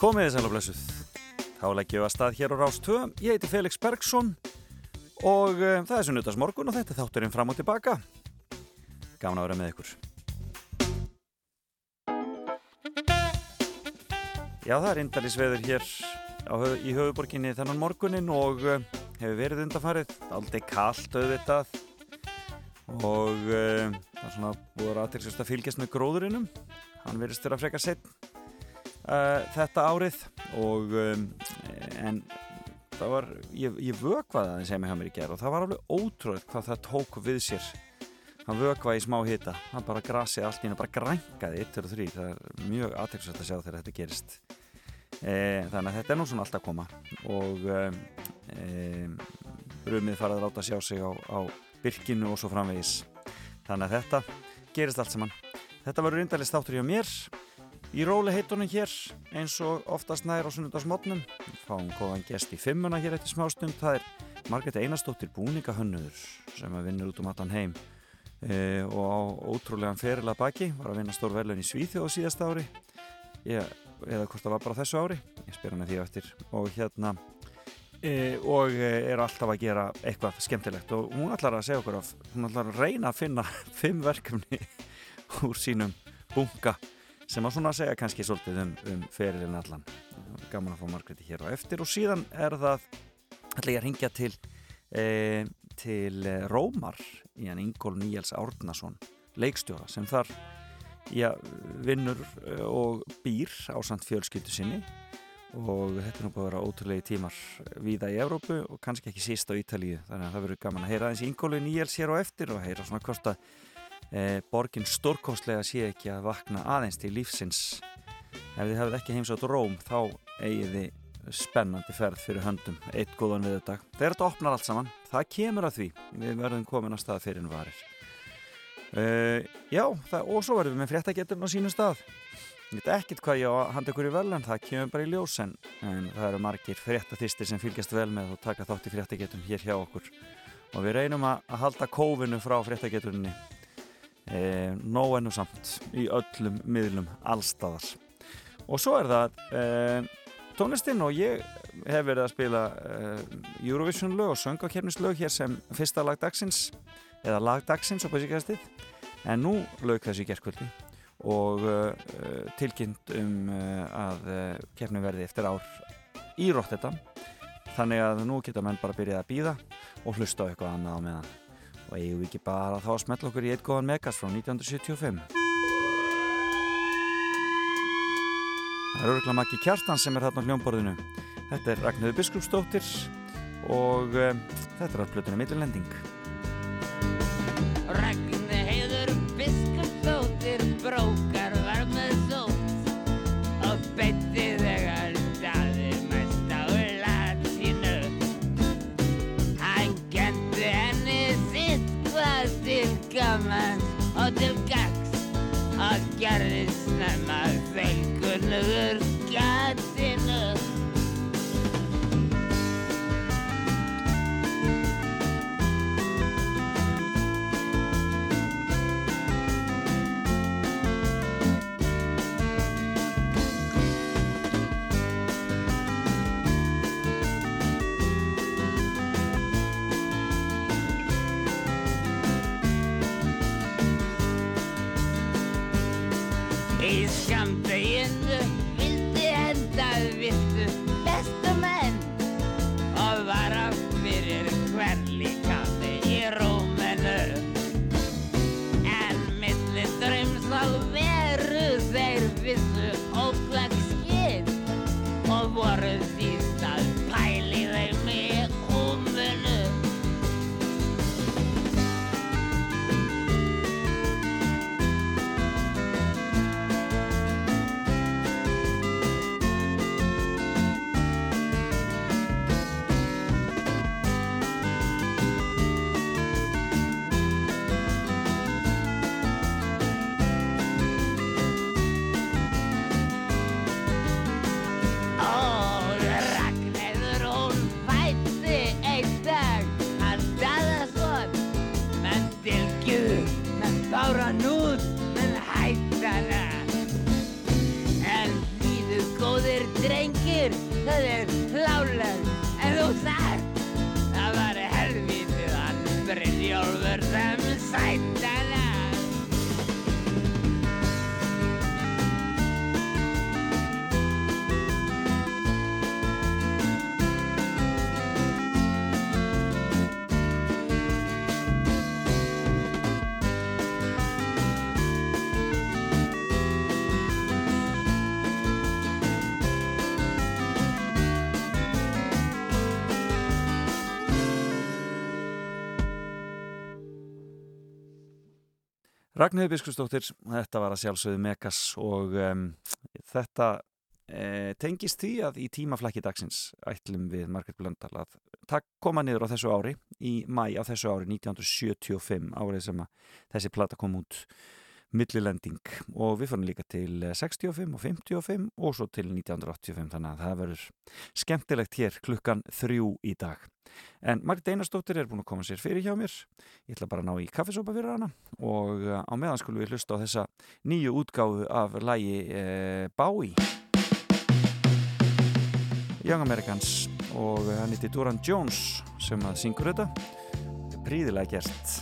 Komið þið sæl og blessuð. Þá leggjum við að stað hér á Rás 2. Ég heiti Felix Bergsson og uh, það er sunnudagsmorgun og þetta er þátturinn fram og tilbaka. Gaman að vera með ykkur. Já, það er indalisveður hér á, í höfuborginni þennan morgunin og uh, hefur verið undanfarið. Aldrei kallt auðvitað og uh, það er svona búið aðtilsast að fylgjast með gróðurinnum. Hann verist þér að freka setn uh, þetta árið og um, en það var, ég, ég vökvaði það sem ég hafði mér í gerð og það var alveg ótrúið hvað það tók við sér. Hann vökvaði í smá hita hann bara grasið allt í hann bara grænkaði 1 og 3, það er mjög aðtækksvægt að sjá þegar þetta gerist. E, þannig að þetta er nú svona allt að koma og e, brumið farað að láta sjá sig á, á byrkinu og svo framvegis. Þannig að þetta gerist allt saman. Þetta var reyndalist áttur hjá mér í róli heitunum hér eins og oftast nær á sunnundagsmotnum fáum góðan gest í fimmuna hér eftir smástund. Það er Margret Einarstóttir búningahönnur sem að vinnur út um allan heim. E, og á ótrúlegan ferilega baki var að vinna stór velun í Svíþjóð síðasta ári. Ég, eða hvort það var bara þessu ári ég spyr hann að því eftir. Og hérna e, og er alltaf að gera eitthvað skemmtilegt. Og hún ætlar að segja okkur af hún ætlar að reyna að finna fimm verkefni úr sínum bunga sem að svona segja kannski svolítið um, um ferilinn allan. Gaman að fá Margreti hér á eftir og síðan er það ætla ég að ringja til e, til Rómar í hann Ingól Níels Árnason leikstjóra sem þar já, vinnur e, og býr á samt fjölskyldu sinni. Og þetta er nú búin að vera ótrúlega tímar viða í Evrópu og kannski ekki síst á Ítalíu. Þannig að það verður gaman að heyra eins Ingólu Níels hér á eftir og heyra svona hvort að e, borgin stórkostlega sé ekki að vakna aðeins til lífsins. Ef þið hefði ekki heimsátt Róm þá eigið þið spennandi ferð fyrir höndum, eitt góðan viðdag þegar þetta opnar allt saman, það kemur að því. Við verðum komin að stað fyrir en varir. E, já það, og svo verðum við með fréttageturinn á sínum stað. Ég veit ekkit hvað ég á að handa ykkur í vel en það kemur bara í ljós en, en það eru margir fréttaþistir sem fylgjast vel með og taka þátt í fréttagetum hér hjá okkur. Og við reynum að, að halda kófinu frá fréttageturinni e, nóg ennú samt í öllum miðlum allstaðar og svo er það e, tónlistinn og ég hef verið að spila e, Eurovision lög og söngakefnislög hér sem fyrsta lag dagsins eða lag dagsins og hvað sé gæstið en nú lög þessi gerðkvöldi og uh, tilkynnt um uh, að kefni verði eftir ár í Rotterdam. Þannig að nú geta menn bara byrjað að býða og hlusta á eitthvað annað á meðan og eigum við ekki bara þá að smetla okkur í eitt góðan megas frá 1975 Það er örgulega makki kjartan sem er þarna á hljómborðinu. Þetta er Ragnhjóður Biskupsdóttir og um, þetta er allplötunni Millilending Ragnhildur Biskustóttir, þetta var að sjálfsögðu Megas og um, þetta e, tengist því að í tímaflækki dagsins ætlum við Margret Blöndal að takk koma niður á þessu ári í mæ á þessu ári 1975 árið sem að þessi plata kom út millilending. Og við fórum líka til 65 og 55 og svo til 1985 þannig að það verður skemmtilegt hér klukkan þrjú í dag en Margit Einarstóttir er búin að koma sér fyrir hjá mér. Ég ætla bara að ná í kaffesópa fyrir hana. Og uh, á meðan skulum við hlusta á þessa nýju útgáfu af lægi eh, Bowie. Young Americans og hann heiti Duran Jones sem að syngur þetta. Príðilega gert.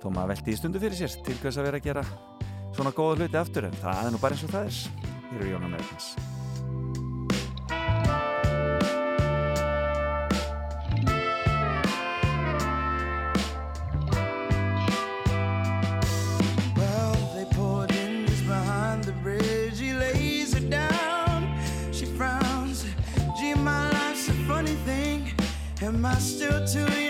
Þó maður veldi í stundu fyrir sér til hvers að vera að gera svona góða hluti aftur en það er nú bara eins og það er. Hér eru Young Americans Am I still too young?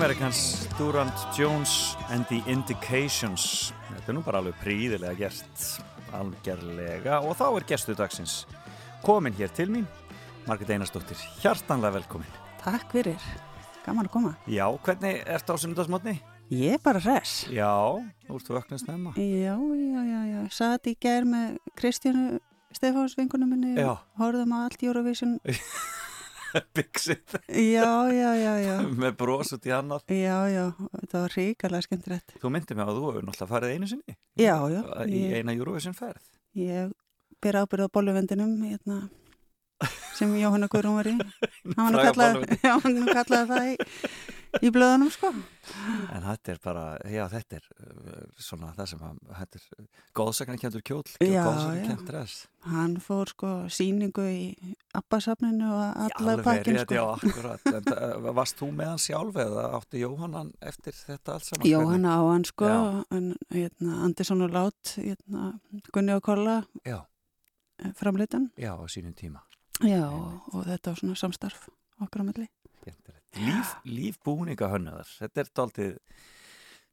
Americans, Durant Jones and the Indications Þetta er nú bara alveg príðilega gert algerlega og þá er gestu dagsins komin hér til mín Margret Einarsdóttir, hjartanlega velkomin Takk fyrir, gaman að koma. Já, hvernig ertu á sunnudasmotni? Ég er bara res. Já, þú ert vöknast nefna Já, já, já, já. Satt í gær með Kristjánu Stefáns vingunum minni og horfðum á allt Eurovision. Já. með bros út í annað Já, já, þetta var ríkalega skemmtilegt. Þú myndi mig að þú hefur náttúrulega farið einu sinni Já, já. í Ég, eina Eurovision ferð ég ber ábyrð á bolluvendinum hérna, sem Jóhanna Guðrún var í. Hann var nú kallaði það í, í blöðunum, sko. En þetta er bara, já þetta er uh, svona það sem að, þetta er góðsakarnakjöndur kjól, Já, góðsakarnakjönd dress. Hann fór sko síningu í Abbasafninu og alla Alveg pakkin, sko. já, akkurat. En, uh, varst þú með hann sjálf eða átti Jóhannan eftir þetta allt saman? Jóhanna á hann sko en hérna, Andersson og Lát hérna, Gunni og Kolla framleitan já, á sínum tíma. já, og, og þetta var svona samstarf okkar á milli. Líf, lífbúninga hönnuðar, þetta er dálítið,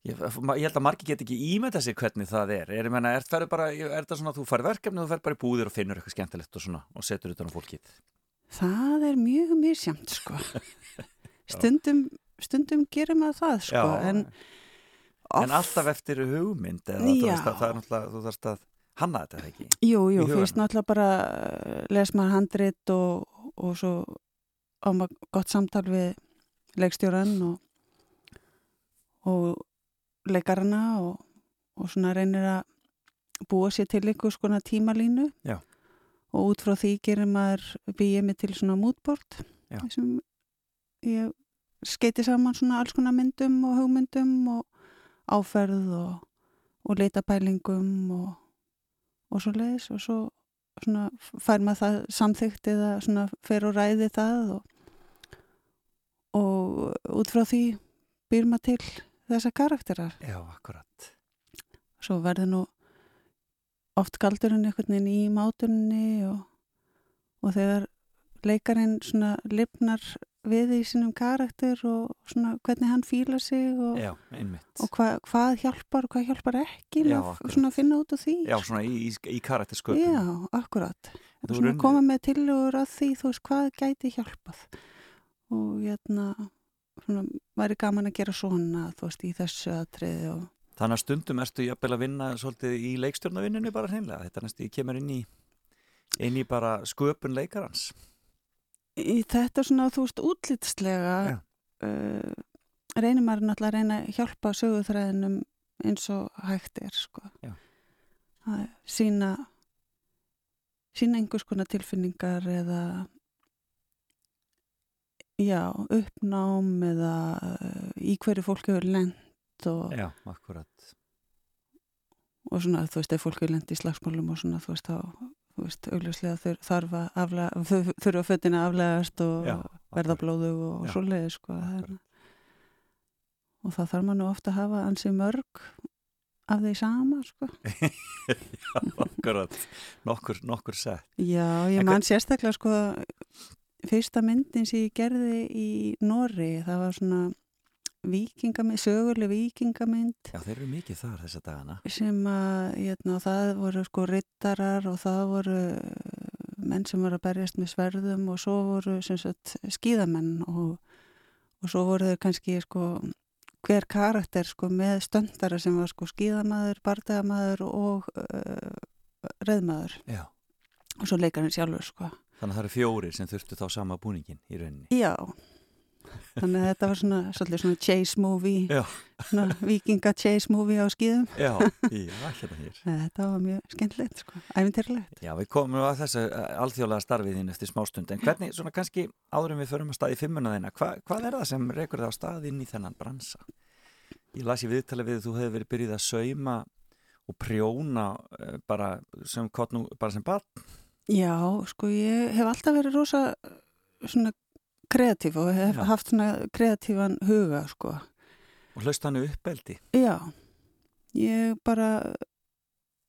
ég, ég held að margir get ekki ímynda sér hvernig það er. Er, menna, er, bara, er þetta svona að þú farið verkefni og þú fer bara í búðir og finnur eitthvað skemmtilegt og svona og setur utan á fólkið? það er mjög misjamt sko stundum, stundum gerir maður það sko en, en alltaf eftir hugmynd eða Já. veist að það er náttúrulega, þú þarfst að hanna þetta ekki. jú, jú, fyrst náttúrulega bara uh, les maður handrit og, og svo á maður gott samtal við leikstjóran og, og leikarana og, og svona reynir að búa sér til einhver skona tímalínu. Já. og út frá því gerir maður býið mig til svona mútbort sem ég skeiti saman svona alls konar myndum og hugmyndum og áferð og, og leitapælingum og, og svo leiðis og svo svona fær maður það samþygt eða svona fer og ræði það og, og út frá því býr maður til þessa karakterar. Já, akkurat. svo verður nú oft galdurinn einhvern veginn í mátunni og, og þegar leikarinn svona lifnar við í sínum karakter og svona hvernig hann fílar sig og, Já, og hva, hvað hjálpar og hvað hjálpar ekki Já, svona finna út úr því. Já, svona í, í, í karaktersköpun. Já, akkurat. Svona raun- koma með tillögur að því þú veist hvað gæti hjálpað og hérna svona væri gaman að gera svona þú veist í þessu atriði og Þannig að stundum ertu jafnvel að vinna svolítið í leikstjórnavinnunni bara hreinlega. Þetta næstu ég kemur inn í, inn í bara sköpun leikarans. í þetta svona þú veist útlitslega Já. uh, reynir maður náttúrulega að reyna að hjálpa söguþræðinum eins og hægt er sko Já. að sína sína einhvers konar tilfinningar eða já, uppnám eða uh, í hverju fólk hefur lent og, Já, akkurat. og svona þú veist, ef fólk hefur lent í slagsmálum og svona þú veist, þá þú veist, augljóslega þarf að aflega, þur- þurfa fötina að aflegast og Já, verða blóðu og Já, svoleiði sko akkurat. og það þarf maður ofta að hafa ansi mörg af því sama sko Já, akkurat. Nokkur, nokkur sett. já, ég En man sérstaklega sko fyrsta myndin sem ég gerði í Nóri, það var svona vikingamind, söguleg vikingamind Já, þeir eru mikið þar þessa dagana. sem að hérna, það voru sko rittarar og það voru menn sem voru að berjast með sverðum og svo voru sem sagt skíðamenn og, og svo voru þau kannski sko hver karakter sko með stöndara sem var sko skíðamaður, bardagamaður og uh, reðmaður Já. og svo leikarinn sjálfur sko. Þannig að það eru fjórir sem þurftu þá sama búningin í rauninni. Já, þannig að þetta var svona, svona chase movie, Já. svona vikinga chase movie á skíðum. Já, já, hérna hér. Þetta var mjög skemmtilegt sko, æfintýrlegt. Já, við komum að þessu eh, alþjóðlega starfið þín eftir smástund, en hvernig, svona kannski áður en við förum að staði fimmuna þína, hva, hvað er það sem rekur það á stað inn í þennan bransa? Ég las í viðtali við að þú hefði verið byrjuð að sauma og prjóna eh, bara sem, sem barn. Já, sko ég hef alltaf verið rosa svona kreatív og hef Já. haft svona kreatívan huga sko. og hlaust hann uppeldi. Já, ég bara,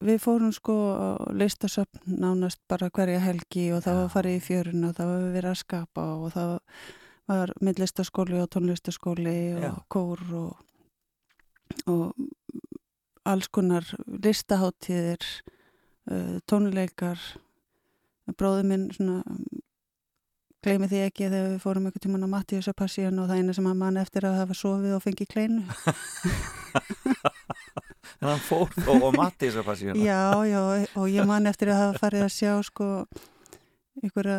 við fórum sko á listasöfn nánast bara hverja helgi og það var Já. farið í fjörun og það var verið að skapa og það var myndlistaskóli og tónlistaskóli Já. og kór og, og alls konar listaháttíðir, uh, tónleikar. Bróður minn svona gleymi því ekki þegar við fórum einhvern tímann á Mattíusa passíun og það eina sem hann mann eftir að hafa sofið og fengið kleinu. en hann fór og, og matti þess að passíuna Já, já, og ég man eftir að hafa farið að sjá sko einhverja,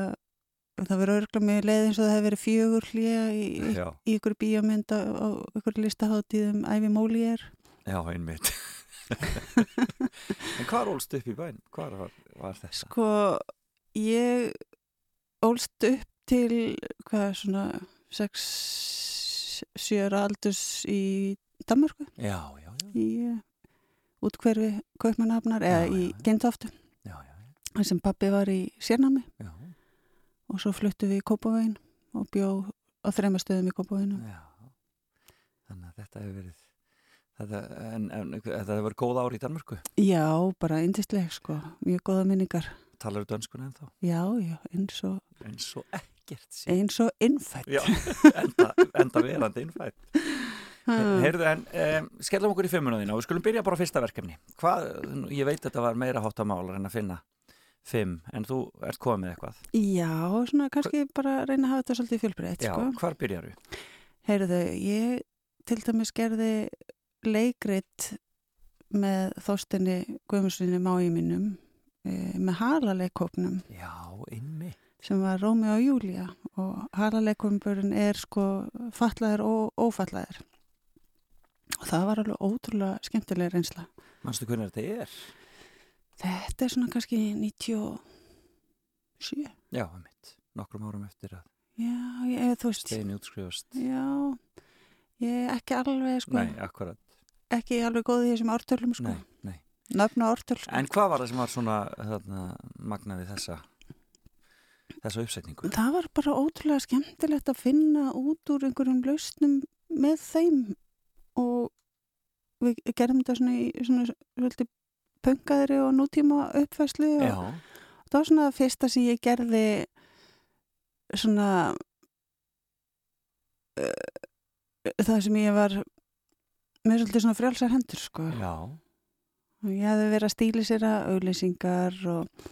það verður örgla með leið eins og það hefur verið fjögur hlýja í, í, ykkur bíómynd á ykkur listaháttíðum Ævi Mólíer. já, einmitt en hvað ólst upp í bæn? hvað var, var þetta? Sko, ég ólst upp til hvað svona 6-7 aldurs í Danmarku já, já, já, í uh, útkverfi Kaupmannhafnar eða í já, þar sem pappi var í sérnámi. Já, og svo fluttu við í Kópavegin og bjó á þrema stöðum í Kópaveginu. já. þannig að þetta hefur verið þetta, en, en þetta verið góð ár í Danmörku. Já, bara yndisleg sko, mjög góða minningar. Talar þú dönskuna en þá? Já, já, eins og, eins og ekkert sé eins og innfætt. já, enda, enda verandi innfætt. Heyrðu en um, skellum okkur í fimmuna þína og við skulum byrja bara fyrsta verkefni Hvað, ég veit að þetta var meira háttamál en að finna fimm, en þú ert komið með eitthvað Já, svona kannski bara reyna að hafa þetta svolítið fjölbreytt Já, sko. hvar byrjar við? Heyrðu, ég til dæmis gerði leikrit með þóstinni mínum e, með halaleikópnum Já, einmi sem var Rómi og Júlía. Og halaleikópurinn er sko fatlaðir og ófatlaðir og það var alveg ótrúlega skemmtilega reynsla. Manstu hvernig þetta er? Þetta er svona kannski 97 Já, einmitt, nokkrum árum eftir að Já, ég, þú veist. Steini útskrifast. Já, ég er ekki alveg sko, Nei, akkurat, ekki alveg góð í þessum ártölum sko, nei nöfn og ártöl sko. En hvað var það sem var svona þarna, magnaði þessa þessa uppsetningu? Það var bara ótrúlega skemmtilegt að finna út úr einhverjum lausnum með þeim og við gerum þetta svona í svona svolítið punkaðri og nútíma uppfæslu og Já, það var svona það fyrsta sem ég gerði svona uh, það sem ég var með svolítið svona frjálsar hendur sko já, ég hefði verið að stíla sér að auðlýsingar og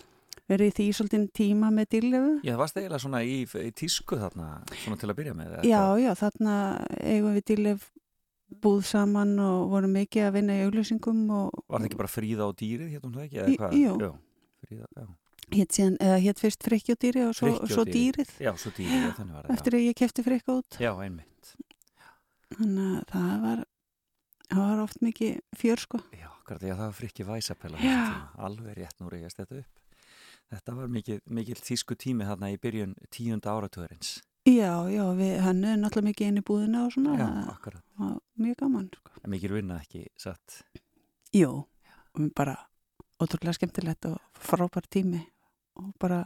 verið í því svolítið tíma með dýrlefu Já, það varst eiginlega svona í, í tísku þarna, svona til að byrja með Já, hvað? já, þarna eigum við dýrlef búð saman og vorum mikið að vinna í auglýsingum og Var það ekki bara fríða á dýrið, hétt hún það ekki? eða Jú. Jú, fríða, já. hétt síðan, hétt fyrst frikki og dýri og svo, og svo dýrið. dýrið Já, svo dýrið, já, þannig var það. eftir að ég kefti frikka út Já, já einmitt. þannig að það var það var Já, akkurat, já, það var frikki væsapella. Já. Alveg rétt nú reyjast þetta upp. Þetta var mikil, mikil tísku tími þarna í byrjun tíunda áratugurins. Já, já, við hönnuðum náttúrulega mikið inn í búðina og svona Já, mjög gaman sko. Mikil vinna ekki, satt. Og bara ótrúlega skemmtilegt og frábær tími og bara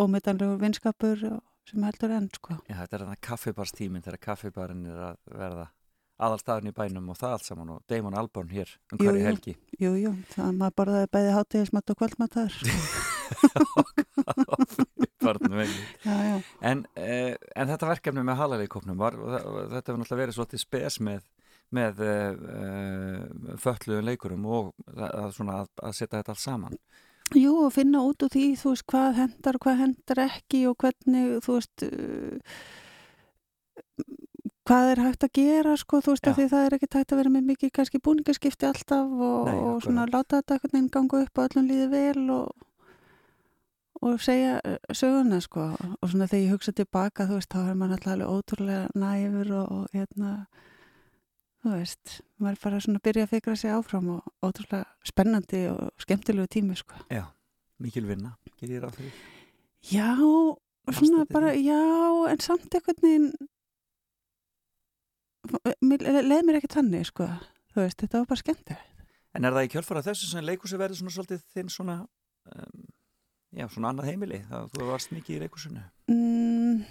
ómetanlegur vinskapur sem heldur enn sko. Já, þetta er þarna kaffibarstíminn þegar kaffibarinn er að verða aðalstaðin í bænum og það allt saman og Damon Albarn hér um hverju jú. helgi. Jú, jú, það maður borðaði bæði hátíðismat og kvöldmatar. Já, já, En, eh, en þetta verkefni með halaleikopnum var, þetta hefur náttúrulega verið svolítið spes með, með uh, fötluðum leikurum og að, að, að setja þetta allt saman. Jú, og finna út úr því, þú veist, hvað hendar og hvað hendar ekki og hvernig, þú veist, uh, hvað er hægt að gera, sko, þú veist, Já. af því það er ekki hægt að vera með mikið kannski búningaskipti alltaf og, Nei, og svona láta þetta einhvern veginn ganga upp og öllum líði vel og, og segja uh, söguna, sko, og svona þegar ég hugsa tilbaka, þú veist, þá er maður alltaf alveg ótrúlega næfur og, og hérna, þú veist, maður er bara svona að byrja að fikra sig áfram og ótrúlega spennandi og skemmtilegu tími, sko. Já, mikil vinna, gerir ég ráð fyrir. Já, svona bara, já, en samt einhvern veginn leið mér ekki tannig, sko. Þú veist, þetta var bara skemmtilegt. En er það í kjölfara þessu sem leikursi verið svona svolítið þinn svona, um, já, svona annað heimili? Það, þú varst mikið í leikursinu. mm,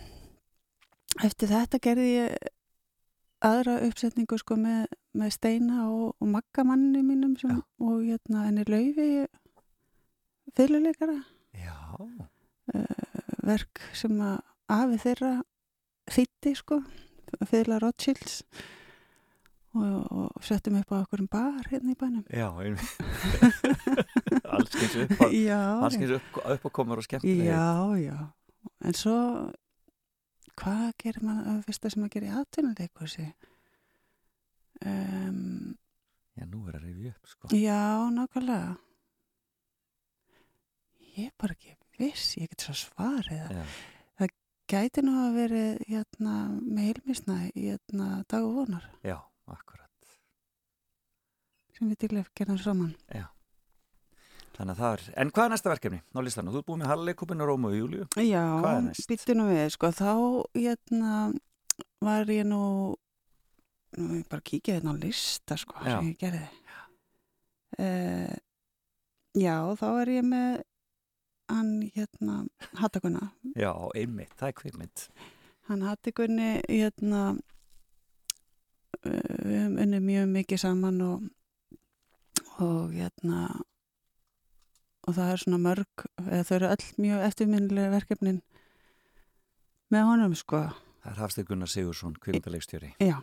Eftir þetta gerði ég aðra uppsetningu sko með, með Steina og, og Magga manni mínum sem, og hérna henni laufi fyrirleikara Já, verk sem að afi þeirra þýtti sko fyrirla Rothschilds og, og settum upp á okkur um bar hérna í bænum. Já, einmitt. Allskins upp, já, allskins upp, upp og komur og skemmtilegir. já, já. En svo hvað gerir maður að fyrsta sem maður gerir í atvinnuleikursi um, Já, nú er að rifja upp, sko. já, nákvæmlega. Ég er bara ekki viss ég get svo svarið Já, gæti nú að verið hérna, með heilmisna hérna, dag og vonar já, akkurat. sem við til að gera saman Þannig að það er, en hvað er næsta verkefni á listanum? Þú ert búið með Halleikupin og Rómu og Júliu. Já, er nú við, sko, þá hérna, var ég nú, nú ég bara kíkja hérna á lista, sko, Já. sem ég gerði. Uh, já, þá er ég með hann, hérna, Hattakuna. Já, einmitt, það er kvikmynd. Hann Hattakunni, hérna, uh, við höfum unnið mjög mikið saman og, og hérna, og það er svona mörg, eða þau eru öll mjög eftirminnilega verkefnin með honum, sko. Það er Hafstið Gunnar Sigursson, kvikmyndalegstjóri. Já.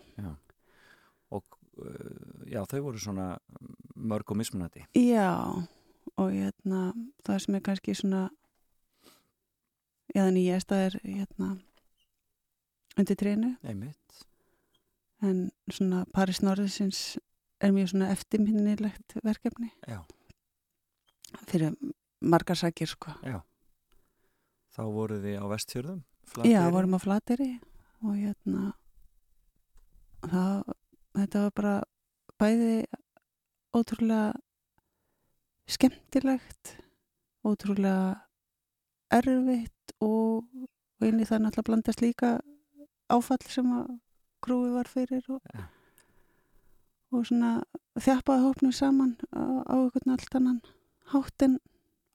Og uh, já, þau voru svona mörg og mismunandi. Já, og hérna, það sem er kannski svona, já, það nýjasta er hérna, undir trénu, Einmitt. en svona Paris Norðisins er mjög svona eftirminnilegt verkefni Já, fyrir margar sækir, sko. já. Þá voru þið á vestfjörðum. Já, vorum á Flateri og hérna, það, þetta var bara bæði ótrúlega skemmtilegt, ótrúlega erfitt og, og inn í það náttúrulega blandast líka áfall sem að krúi var fyrir og, Já. og svona þjappaði hópnum saman á, á einhvern allt annan hátt en,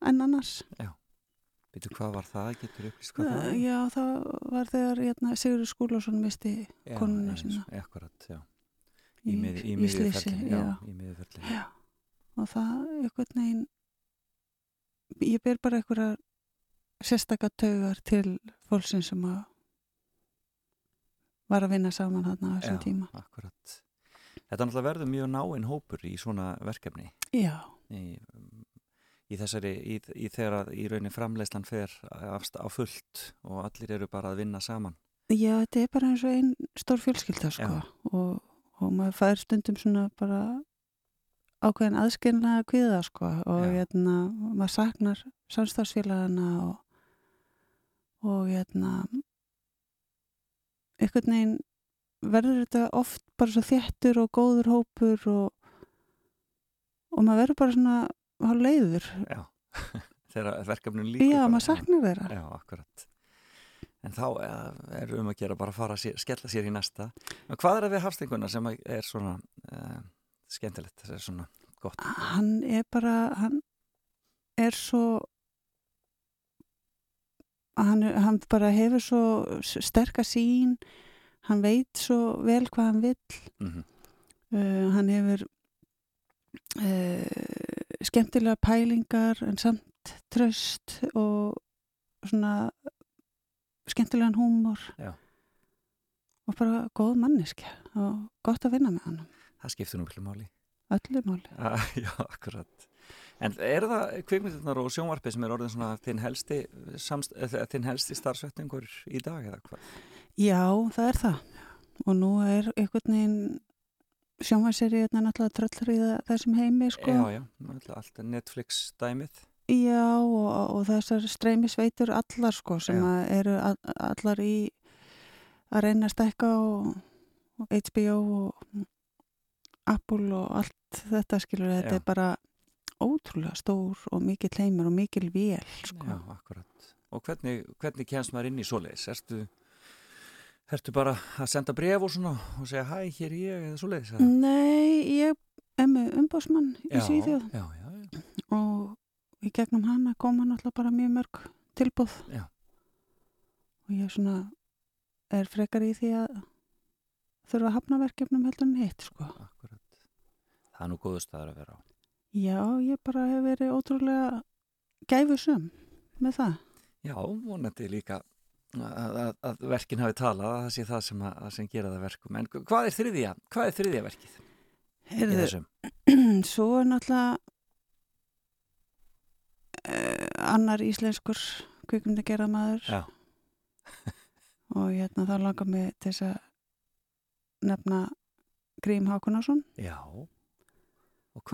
annars. Veitu hvað var það? Getur upplýst hvað það var? Já, það var þegar hérna, Sigurður Skúlásson misti Já, konuna sína. Akkurat, já. Í, í, mið, og það einhvern veginn ég ber bara einhverja sérstaka taugar til fólksins sem að var að vinna saman þarna á þessum tíma. akkurat. Þetta náttúrulega verður mjög náinn hópur í svona verkefni. Já, Í, í þessari, í, í þegar í raunin framleyslan fer á, á fullt og allir eru bara að vinna saman. já, þetta er bara eins og einn stór fjölskylda sko og, og maður fær stundum svona bara ákveðin aðskilnaða kviða sko og hérna, maður saknar samstafsfélagana og, og hérna einhvern veginn verður þetta oft bara svo þéttur og góður hópur og, og maður verður bara svona hálf leiður. Já, þegar verkefnum líkur Já, bara. maður saknar þeirra. Já, akkurat. En þá er um að gera bara að fara að skella sér í næsta. En hvað er það við hafstinguna sem að er svona uh, skemmtilegt, það er svona gott? Hann er bara, hann er svo hann, hann bara hefur svo sterka sín hann veit svo vel hvað hann vill Mm uh, hann hefur uh, skemmtilega pælingar en samt tröst og svona skemmtilegan húmor Já. og bara góð manneskja og gott að vinna með hann Það skiptir nú miklu máli. öllu máli Ah, já, akkurat. En er það kvikmyndirnar og sjónvarpið sem er orðin svona þinn helsti, samst, eða þinn helsti starfsvetningur í dag eða hvað? Já, það er það og nú er einhvern veginn sjónvarseriðna náttúrulega tröllur í þessum heimi sko. Já, já, náttúrulega allt Netflix dæmið. Já, og, og þessar streymisveitur allar sko sem eru all, allar í að reyna að stekka og, og HBO og Apple og allt þetta skilur þetta Já. er bara ótrúlega stór og mikil heimur og mikil vél sko. Já, akkurat. Og hvernig, hvernig kemst maður inn í svoleiðis? Ertu, ertu bara að senda bref og svona og segja hæ, hér er ég eða svoleiðis? eða? Nei, ég er með umbásmann í Svíðjóð og í gegnum hana koma náttúrulega bara mjög mörg tilbúð Já. og ég svona er frekar í því að þurfa að hafna verkefnum heldur en hitt sko. Það er nú góðu staður að vera á. Já, ég bara hef verið ótrúlega gæfusum með það. Já, vonandi líka að, að, að verkin hafi talað að það sé það sem, að, sem gera það verkum en hvað er þriðja, hvað er þriðja verkið þessum? svo er náttúrulega uh, annar íslenskur kvikmyndagerða maður Já, og hérna þá langar mig til þess að nefna Grím Hákunarsson já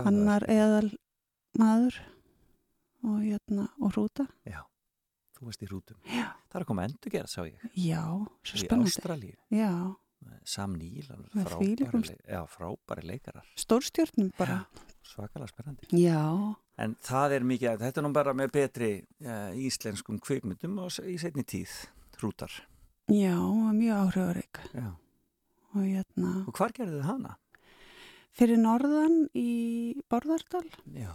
annar eðal maður og hérna og hrúta? Já, þú varst í hrútum. Já, Það er að koma endur gerð, sá ég. Já svo í spennandi. Ástralíu, já, Sam Með frábæri, já, frábæri leikarar. Stórstjórnum bara. Svakalega spennandi. Já, En það er mikið, þetta er nú bara með betri uh, íslenskum s- í setni tíð, hrútar. já, mjög áhrifarík. Já. og hérna Og hvar gerðu þið hana? Fyrir norðan í Borðardal Já.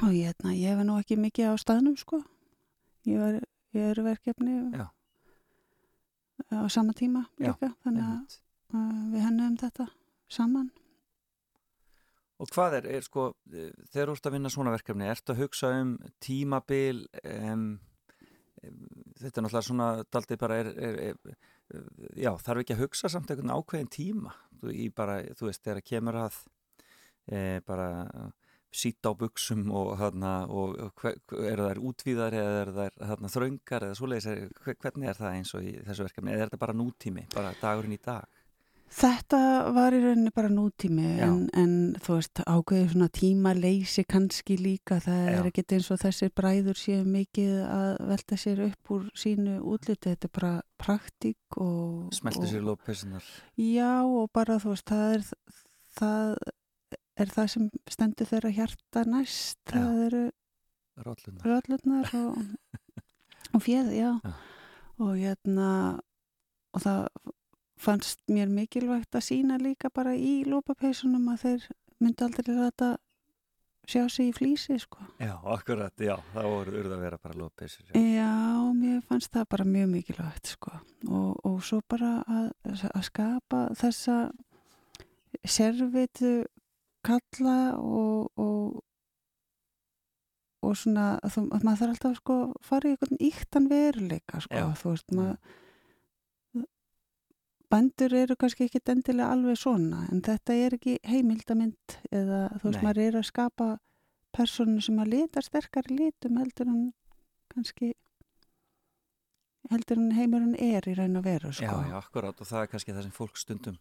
og hérna, ég var nú ekki mikið á staðnum sko. Ég var í öðru verkefni Já. á sama tíma Já, líka þannig að uh, við hennuðum þetta saman. Og hvað er, er sko, þegar þú ert að vinna svona verkefni, ertu að hugsa um tímabil, um, þetta er náttúrulega svona, daldið bara er, er, er, já, þarf ekki að hugsa samt einhvern ákveðin tíma, þú, bara, þú veist, þegar kemur að e, bara sýta á buksum og þarna, og hver, eru þær útvíðar eða eru þær þarna þröngar eða svoleiðis, er- hve- hvernig er það eins og í þessu verkefni, eða er þetta bara nútími, bara dagurinn í dag? Þetta var í rauninni bara nútími en, en þú veist ákveðið svona tímaleysi kannski líka það Já. er ekkert eins og þessir bræður séu mikið að velta sér upp úr sínu útliti, þetta er bara praktík og... Smeltu og, sér lópessunar? Já og bara þú veist það er það, er það sem stendur þeirra hjarta næst, Já. það eru röllurnar og, og fjöð, já. Já. Og hérna, og það fannst mér mikilvægt að sína líka bara í lópapeisunum að þeir myndi aldrei ræta sjá sig í flýsi, sko. Já, akkurat, já, það voru urða að vera bara lópessur. Já, mér fannst það bara mjög mikilvægt, sko. Og, og svo bara að, að skapa þessa servitu kalla og, og og svona, þú, maður þarf alltaf sko að fara í einhvern íktan veruleika sko, Já. þú veist, maður bændur eru kannski ekki endilega alveg svona, en þetta er ekki heimildamind eða þú veist, maður er að skapa personu sem að lita sterkari litum heldur en kannski heldur en heimurinn er í raun og veru sko. Já, já, akkurat og það er kannski það sem fólk stundum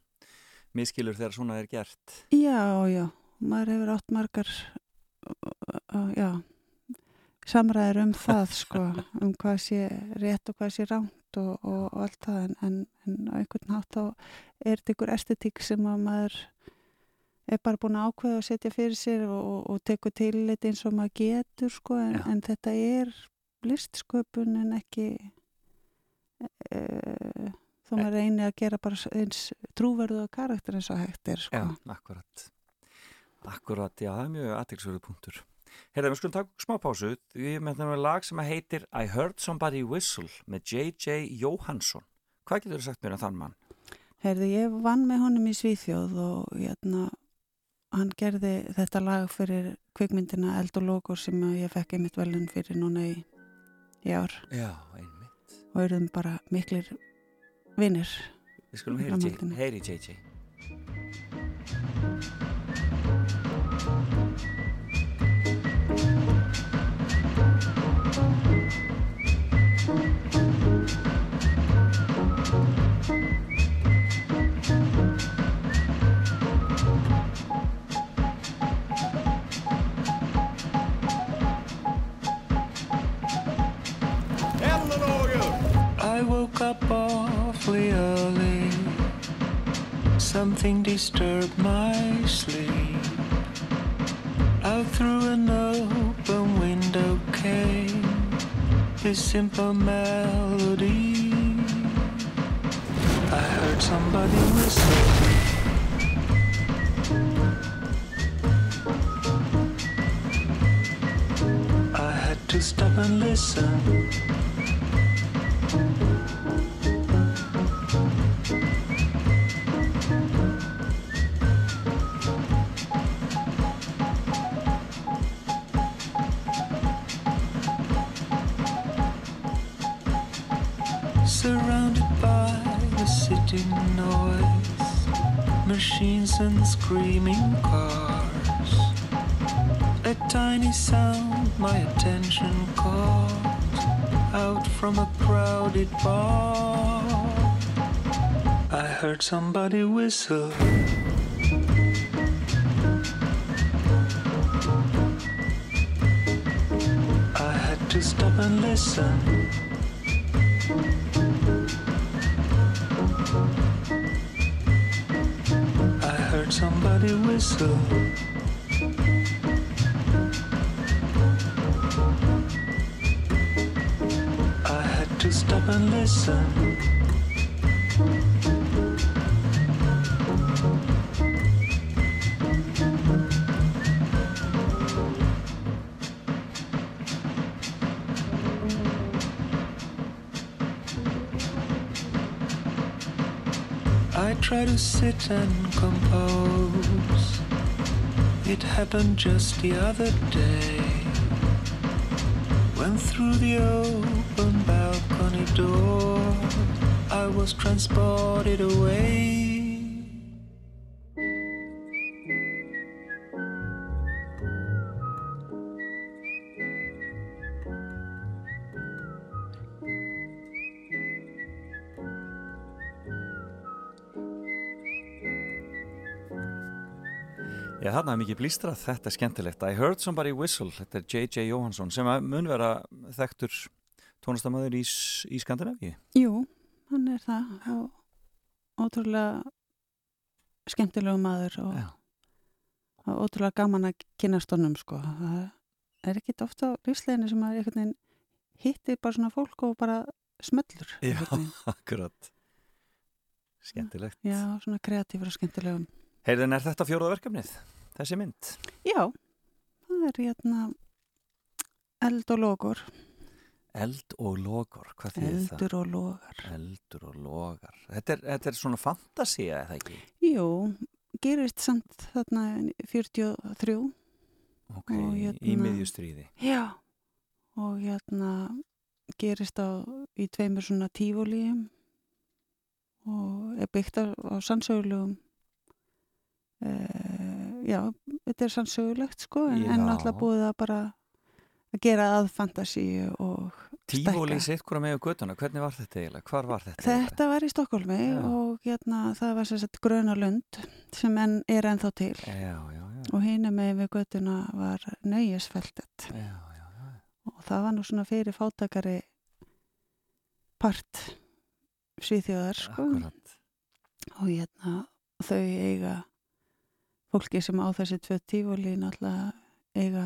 miskilur þegar svona er gert. Já, já, maður hefur átt margar já samræður um það sko um hvað sé rétt og hvað sé ránt og, og, og allt það en, en, en á einhvern hátt þá er þetta ykkur estetík sem að maður er bara búin að ákveða að setja fyrir sér og, og, og tekur til þetta eins og maður getur sko en, en þetta er listsköpun en ekki e, þó maður reyni að gera bara eins trúverðu og karakter eins og hægt er sko. Já, akkurat. Akkurat, já, það er mjög aðtilsverðu punktur. Herra, við skulum taka smá pásu. Við með það með lag sem að heitir I Heard Somebody Whistle með J.J. Jóhansson. Hvað getur þú sagt mér um þann mann? Herði, ég vann með honum í Svíþjóð og hérna, hann gerði þetta lag fyrir kvikmyndina Eld og Lókur sem að ég fekk einmitt velun fyrir núna í, í ár Já, einmitt. og eruðum bara miklir vinnir. Við skulum heyri J.J. up awfully early. Something disturbed my sleep. Out through an open window came this simple melody. I heard somebody whistle. I had to stop and listen. And screaming cars. A tiny sound my attention caught out from a crowded bar. I heard somebody whistle. I had to stop and listen. Whistle. I had to stop and listen. To sit and compose. It happened just the other day. When through the open balcony door, I was transported away. Þarna er mikið blístrað, þetta er skemmtilegt. I heard somebody whistle, þetta er J.J. Jóhansson sem mun vera þekktur tónlistamöður í, í Skandinavíu. Jú, hann er það ótrúlega skemmtilegu maður og, og ótrúlega gaman að kynast honum sko. Það er ekkit ofta á lífsleginu sem að hittir bara svona fólk og bara smöllur. Já, akkurat. Skemmtilegt. Já, svona kreatífur og skemmtilegum. Heyrðin, er þetta fjóraða verkefnið? Þessi mynd? Já, það er hérna eld og logur. Eld og logar, hvað þýðir það? Eldur og logar. Eldur og logar. Þetta er, þetta er svona fantasía, eða ekki? Jú, gerist samt þarna 43. Ok, Og í hérna- miðjustríði. Já, og hérna gerist á í tveimur svona tífólíum og er byggt á, sannsögulegum uh, já, þetta er sannsögulegt sko en, en náttúrulega búið að bara að gera að fantasíu og Tífóli stækka. sitt hvora með göttuna, hvernig var þetta eiginlega? Hvar var þetta eiginlega? Þetta var í Stokkólmi og hérna það var sér sett Grönalund sem enn, er ennþá til Já, já, já. og hina með við göttuna var já. og það var nú svona fyrir fátakari part svíþjóðar sko Akkurat. og hérna þau eiga fólki sem á þessi tvö tífóli náttúrulega eiga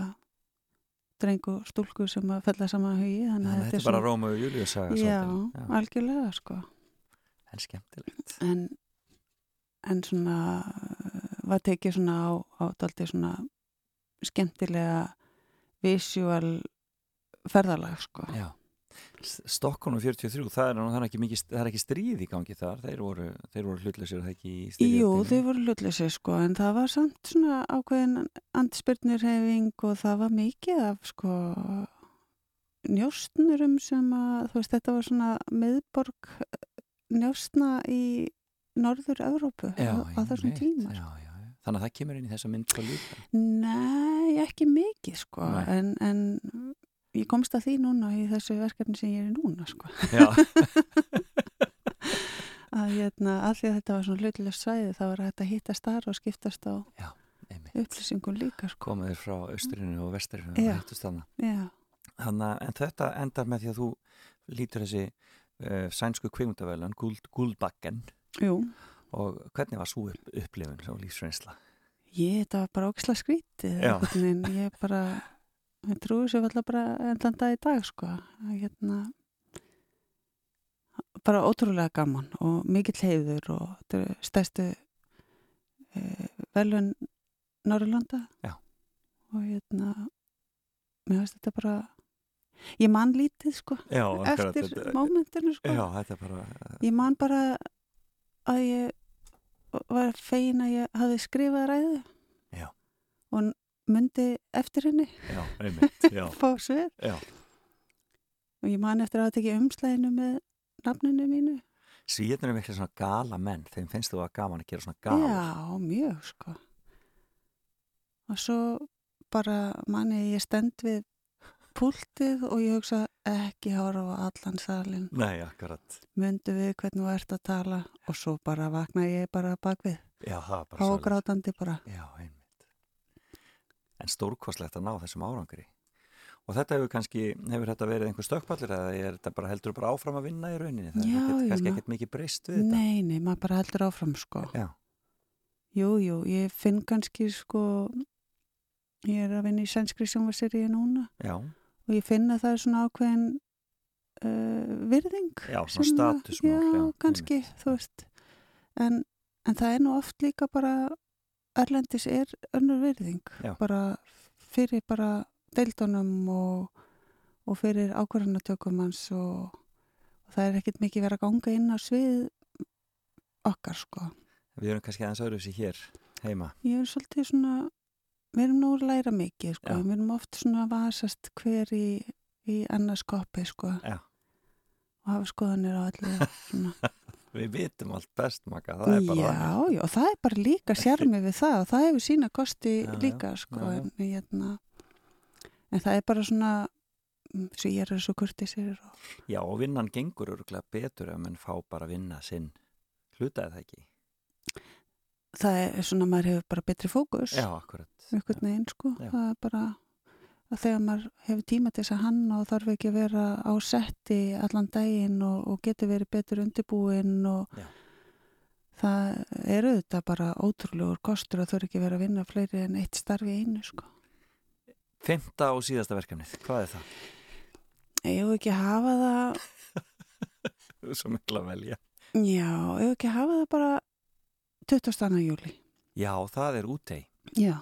dreng og stúlku sem að fella saman hugi þannig að Þetta er bara Róma og Július saga já, já, algjörlega sko en skemmtilegt. en, en svona var tekið svona á, á daldi svona skemmtilega visual ferðalag sko Já. Stokkonu 43, það er, það er ekki mikið, það er ekki stríð í gangi þar, þeir voru, þeir voru hlutleysir það ekki í Jú, styrjöldinni. þau voru hlutleysi sko en það var samt svona ákveðin antispyrnirhefing og það var mikið af sko njóstnurum sem að þú veist þetta var svona miðborg njóstna í norður Evrópu Já, á, þessum einmitt, tíma Já, já, já. Þannig að það kemur inn í þessa mynd svo líka. Nei, ekki mikið sko en, en ég komst að því núna í þessu verkefni sem ég er núna sko Já, að, hérna, að þetta var svona hlutlust svæði þá var að hittast þar og skiptast á einmitt. upplýsingum líka sko Komið þér frá austrinu og vesturinu Já. og. Já, Þannig en þetta endar með því að þú lítur þessi uh, sænsku kvikmyndavælan, Guld, Guldbakken og hvernig var svo upp, upplifun og lífsreynsla? Ég, þetta var bara ógislega skrítið Já. ég bara ég trúi sér alltaf bara endan dag í dag sko, hérna bara ótrúlega gaman og mikill heiður og þetta er stærstu e, velun Norrlanda Já. og hérna mér veist þetta bara ég man lítið sko Já, eftir mómentinu sko. Já, bara, ég man bara að ég var fegin að ég hafði skrifað ræðu. Já. og myndi eftir henni já, einmitt, já, fá svið já, og ég man eftir að hafa tekið umslæðinu með nafninu mínu. Svíðnir er miklu svona gala menn, þeim finnst þú að gaman að gera svona gala. Já, mjög sko. Og svo bara manni ég stend við púltið og ég hugsa ekki horfa á allan salin. Nei, akkurat. Mundu við hvernig þú ert að tala og svo bara vakna ég bara bak við. Já, það er bara Há svoleiðis. grátandi bara. Já, einmitt. En stórkostlegt að ná þessum árangri. Og þetta hefur kannski, hefur þetta verið einhver stökkpallir eða er þetta bara heldur bara áfram að vinna í rauninni? Það Já, er kannski ekkert mikið breyst við þetta. Nei, nei, maður bara heldur áfram sko. Já, Jú, jú, ég finn kannski sko, ég er að vinna í sænskri sjónvarseríu núna já, og ég finn að það er svona ákveðin uh, virðing. já, svona statusmál. Já, kannski, einmitt. þú veist. En, en það er nú oft líka bara, Erlendis er önnur virðing. Já. Bara fyrir bara deildunum og, og fyrir ákvarðanatökum hans og, og það er ekkert mikið verið að ganga inn á svið okkar, sko. Við erum kannski aðeins öðru sér hér heima. Ég er svolítið svona, við erum nú að læra mikið, sko. Já. Við erum oft svona að vasast hver í, í annars koppi, sko. Já. Og hafa skoðanir á allir, svona. Við vitum allt best, Magga, það er bara já, já, og það er bara líka sjarmi við það og það hefur sína kosti Já, líka, sko. já. En, hérna, en það er bara svona, mm, svo er svo kurtisir og Já, og vinnan gengur örgulega betur ef mann fá bara vinna sinn. Hlutaði það ekki? það er svona, maður hefur bara betri fókus. Já, akkurat. einhvern veginn sko það er bara að þegar maður hefur tíma til þess að hanna og þarf ekki að vera á setti allan daginn og, og getur verið betur undirbúinn og Já. það er auðvitað bara ótrúlegur kostur að þurfa ekki vera að vinna fleiri en eitt starfi einu sko Femta og síðasta verkefnið, hvað er það? ég hef ekki að hafa það Þú er Svo mikla að velja. já, ég hef ekki að hafa það bara 22. júli Já, það er útei. já,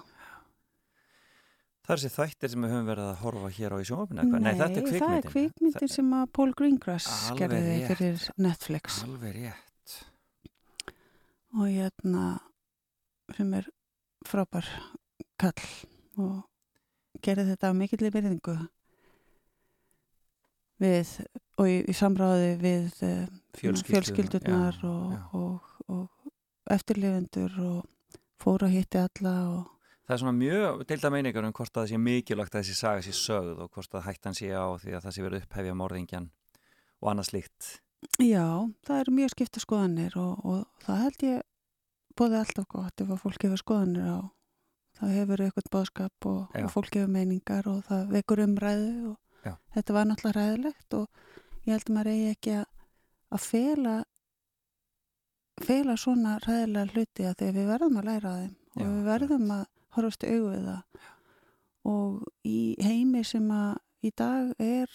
Það er þessi þættir sem við höfum verið að horfa hér á í sjónvapinu eitthvað. Nei, þetta er það kvikmyndin. er kvikmyndin sem að Paul Greengrass gerði fyrir Netflix Alveg rétt. og hérna sem er frábær kall og gerði þetta af mikilli verðingu við og í, í samráði við Fjölskyldu, fjölskyldunar já, og, já. Og, og eftirlifundur og fór að hitti alla og Það er svona mjög deilda meiningar um hvort að það sé mikilvægt að þessi saga sé sögð og hvort að hættan sé á því að það sé verið upphefja morðingjan og annað slíkt. já, það eru mjög skipta skoðanir og, og það held ég bóði alltaf gott ef að fólk hefur skoðanir á það hefur eitthvað bóðskap og, og fólk hefur meiningar og það vekur umræðu og Já. þetta var náttúrulega ræðilegt og ég held að maður eigi ekki að, að fela fela svona ræðilega hluti að því að við verðum að læra af þeim og Já, við verðum að horfast í augu við það og í heimi sem að í dag er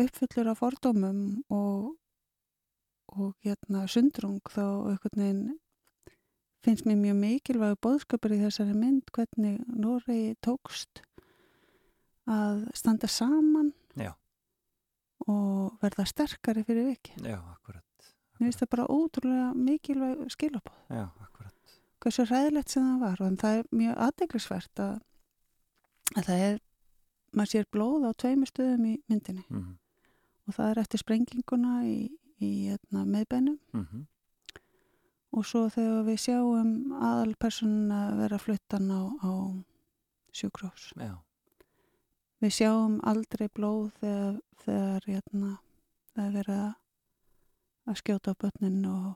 uppfullur af fordómum og, og hérna sundrung þá einhvern veginn finnst mér mjög mikilvæg bóðskapur í þessari mynd hvernig Noregi tókst að standa saman Já. og verða sterkari fyrir viki. Já, akkurat. Mér finnst það bara ótrúlega mikilvæg skilabóð. Já, akkurat. Hversu ræðilegt sem það var. Og það er mjög aðdeglisvert að, að það er, maður sér blóð á tveimur stöðum í myndinni. Mm og það er eftir sprenginguna í, í hérna, meðbænum -hmm. og svo þegar við sjáum aðalpersonuna vera fluttan á, á sjúkrós. Já, Við sjáum aldrei blóð þegar, þegar hérna, það er verið að skjóta á börnin og,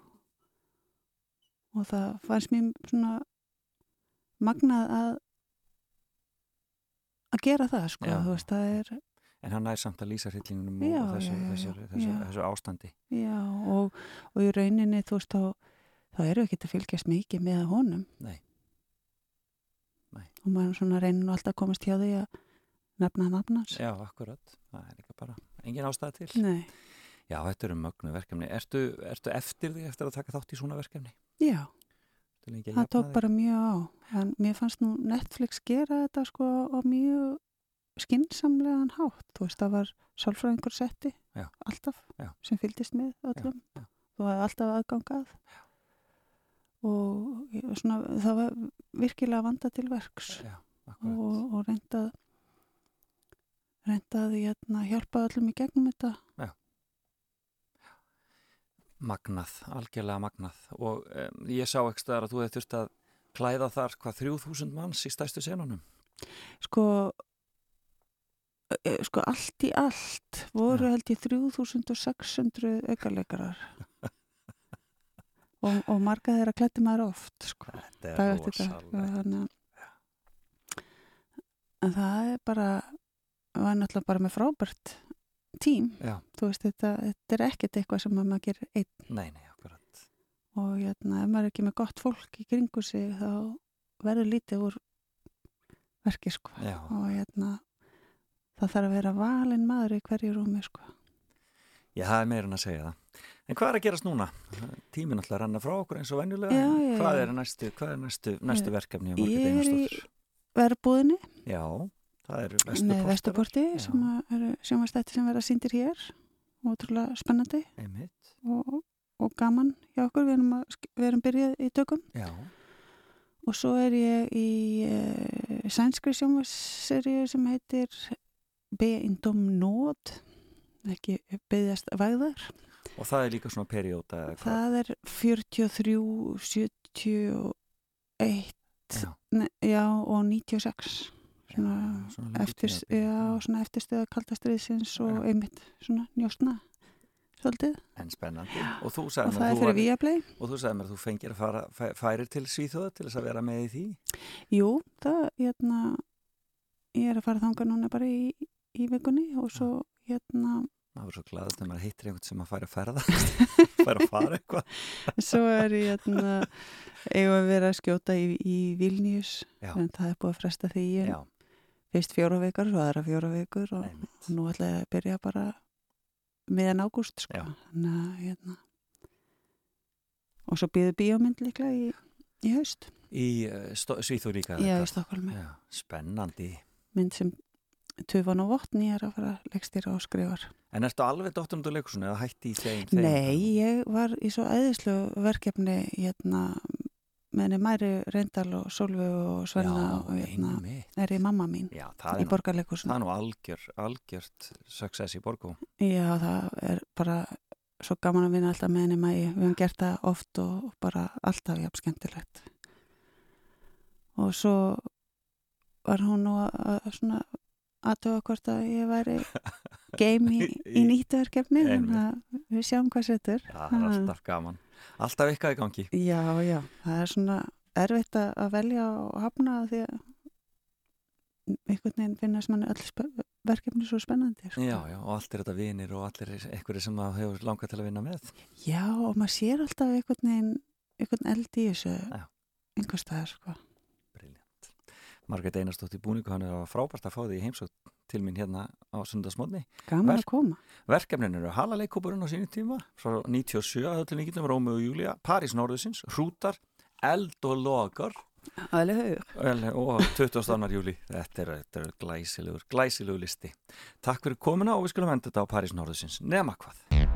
og það fannst mér svona magnað að að gera það sko, Já. veist, það er en hann nær samt að lýsa hryllingunum og þessu, já, já, þessu, þessu, þessu ástandi. já, og, og í rauninni þú veist, þá, þá eru ekki að fylgjast mikið með honum Nei. Nei. og maður svona reynir nú alltaf að komast hjá því að nefna nafnans Já, akkurat. Það er líka bara engin ástæða til. Nei, Já, þetta eru mögnu verkefni. Ertu, ertu eftir því eftir að taka þátt í svona verkefni? Já, það tók bara mjög á. En mér fannst nú Netflix gera þetta sko á mjög skinsamlegan hátt, þú veist, það var sálfræðingur setti, Já. alltaf Já. sem fylgdist með öllum. Já. þú hafði alltaf aðgangað og svona, það var virkilega vanda til verks. Og, og reyndað reyndað hérna, hjálpa öllum í gegnum þetta Magnað, algjörlega magnað og um, ég sá ekki staðar að þú hefði þurft að klæða þar hvað 3000 manns í stæstu senunum. sko e, sko allt í allt voru Já. held ég 3600 aukarleikarar og, og marga þeirra klætti maður oft sko, Þetta dag eftir dag þannig að en það er bara var náttúrulega bara með frábært tím, Já, veist þetta, þetta er ekkert eitthvað sem maður gerir einn nei, nei, og hérna, ef maður er ekki með gott fólk í kringu sig þá verður lítið úr verki sko Já, og hérna það þarf að vera valinn maður í hverju rúmi sko. ég hafði meira en að segja það. En hvað er að gerast núna? Tíminn alltaf að renna frá okkur eins og venjulega. Já, já, Hvað já. er næstu, hvað er næstu, næstu verkefni ég er í verðbúðinni Já, það er með vestuportar. Vesturporti Já. sem eru sjónvastætti sem verða síndir hér. Ótrúlega spennandi. Einmitt, og, og gaman hjá okkur. Við erum, að, við erum byrjað í tökum. Já, og svo er ég í uh, sænskri sjónvarsseríu sem heitir Be Indom Nót ekki beðjast vægðar. Og það er líka svona perióta það er 43 71 Já. ne, já og 96 svona, eftirstöða kaldastriðsins og einmitt svona njóstna svolítið. En spennandi. Og þú og það er fyrir Viaplay. og þú sagði mér að þú fengir að fara, fæ- færir til Svíþjóða til þess að vera með í því. Jú, það, hérna ég er að fara þangað núna bara í, í vikunni og svo hérna maður er svo glaðast þegar maður hittir einhvern sem að færa að ferða. Færa að fara eitthvað. Svo er ég hérna eigum að vera að skjóta í, í Vilnius Já. en það er búið að fresta því í já, fyrst fjóra vikur, svo aðra fjóra vikur og, og nú ætla ég að byrja bara meðan ágúst sko. Hérna. og svo býður bíómynd líklega í, í haust. Í uh, Svíþjóð líka Já, í Stokkólmi, spennandi. Mynd sem Tufan og Votni er að fara að leggstýra og skrifar en ertu alveg dottundu leikursun eða hætti í þeim, Nei, ég var í svo æðislu verkefni hérna með henni Mæri Reyndal og Solveig og Svenna já, og hérna er í mamma mín já, í nú, borgarleikursun það er nú algjör, algjört success í borgum Já, það er bara svo gaman að vinna alltaf með henni Mæi við höfum gert það oft og bara alltaf jafn skemmtilegt. Og svo var hún nú að, svona aðtöfa hvort að ég væri game í, í Í- nýttu verkefni Einmitt. þannig að við sjáum hvað setur. Já, það er alltaf gaman alltaf eitthvað í gangi Já, já, það er svona erfitt að velja og hafna því að einhvern veginn finnast mann öll verkefni svo spennandi sko. já, já, og allt er þetta vinir og allir einhverju sem það hefur langað til að vinna með Já, og maður sér alltaf einhvern veginn einhvern eld í þessu Já. einhvers staðar sko. Briljant. Margrét Einarsdóttir Búningu, hann er frábært að fá því heimsótt til mín hérna á sundagsmótni. Gaman Verk- að koma Verkefnin eru Halaleikópurinn á sínum tíma frá 97 að öllum líkindum Rómi og Júlia, París Norðusins, Hrútar, Eld og Logar Alveg Vel, og 20. annar júli. Þetta er, þetta er glæsilegur, glæsilegur listi. Takk fyrir komuna og við skulum enda þetta á París Norðusins. Nema hvað.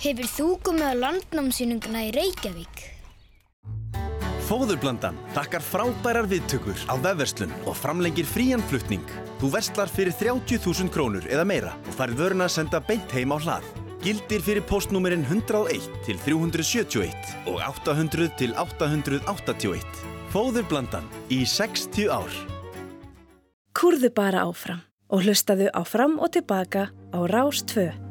Hefur þú komið á landnámsýninguna í Reykjavík? Fóðurblandan takkar frábærar viðtökur á vefverslun og framlengir frían flutning. Þú verslar fyrir 30.000 krónur eða meira og farið vöruna að senda beint heim á hlað. Gildir fyrir postnúmerinn 101 til 371 og 800 til 881. Fóðurblandan í 60 ár. Kúrðu bara áfram og hlustaðu áfram og tilbaka á Rás 2.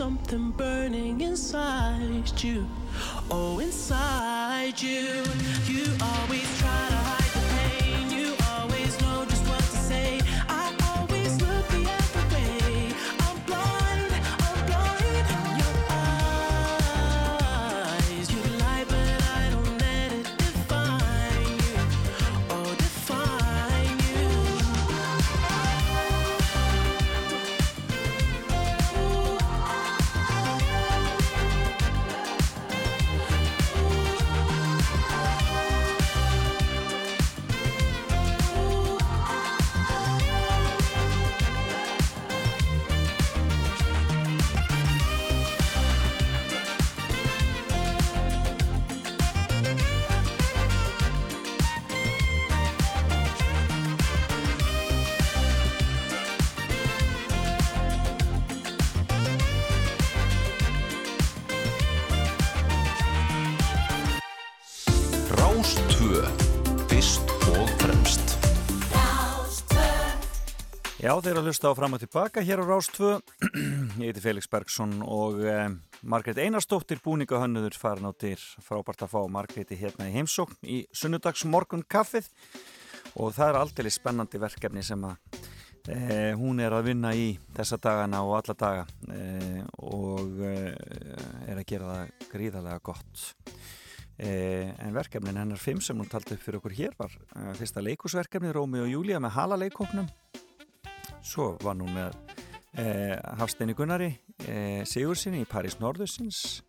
Something burning inside you. Oh, inside you. You always try to hide þeir að hlusta á fram og tilbaka hér á Rástvö. Ég heiti Felix Bergsson og eh, Margrét Einarstóttir búningahönnuður farin á dyr. Frábært að fá Margréti hérna í heimsókn í sunnudags morgun kaffið og það er aldrei spennandi verkefni sem að eh, hún er að vinna í þessa dagana og alla daga eh, og eh, er að gera það gríðarlega gott. Eh, en verkefnin hennar fimm sem hún taldi upp fyrir okkur hér var eh, fyrsta leikusverkefni Rómi og Júlía með halaleikóknum Svo var nú með eh, Hafsteini Gunnari eh, Sigursinni í París Norðursins.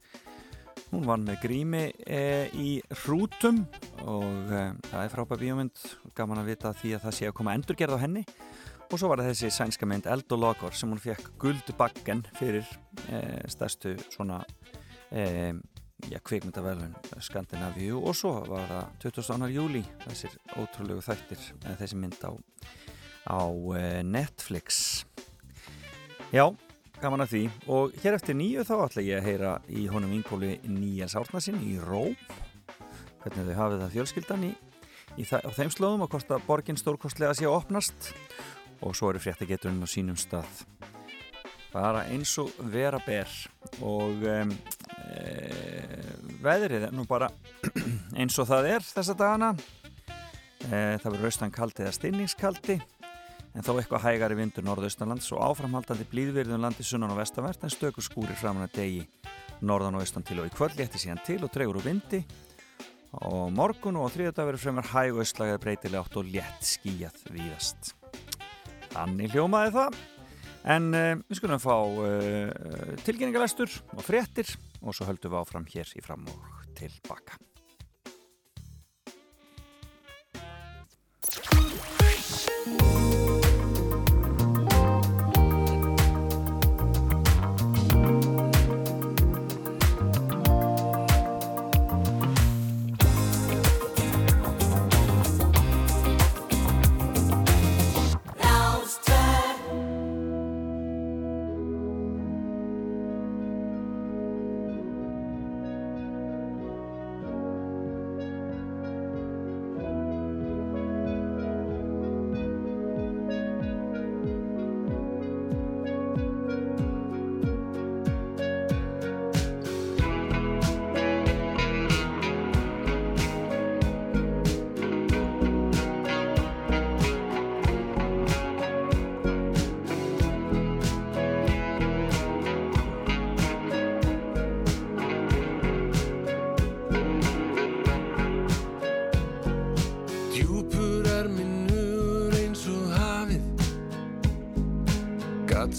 Hún vann með grími eh, í hrútum og eh, það er frábæð bíómynd, gaman að vita því að það sé að koma endurgerð á henni. Og svo var það þessi sænska mynd Eld og Logor sem hún fekk guldbaggen fyrir eh, stærstu svona eh, já, kvikmyndavelun Skandinavíu og svo var það 22. júli þessir ótrúlegu þættir, þessi mynd á á eh, Netflix. Já, gaman að því. Og hér eftir nýju þá ætla ég að heyra í honum Ingóli Níels Árnasin í Róm. Hvernig þau hafið það fjölskyldan í, í þa á þeim slóðum og hvort að borgin stórkostlega sé að opnast. Og svo eru fréttageturinn á sínum stað. Bara eins og vera ber. Og um, e, veðrið er nú bara eins og það er þessa dagana. E, það verður austan kaldi eða stinningskaldi en þó eitthvað hægari vindur norðaustanlands og áframhaldandi blíðvirðum landi sunnan og vestavert en stökur skúrir framan að degi. Norðan og austan til og í kvöld létti síðan til og dregur úr vindi. Og morgun og þriðdag verður fremur hæg og austlægað breytilega átt og létt skíjað víðast. Þannig hljómaði það. En uh, við skulum fá uh, tilkynningalæstur og fréttir og svo höldum við áfram hér í fram og tilbaka Djúpur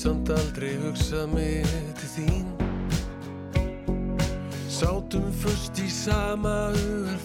samt aldrei hugsað mig til þín. Sátum först í sama hugar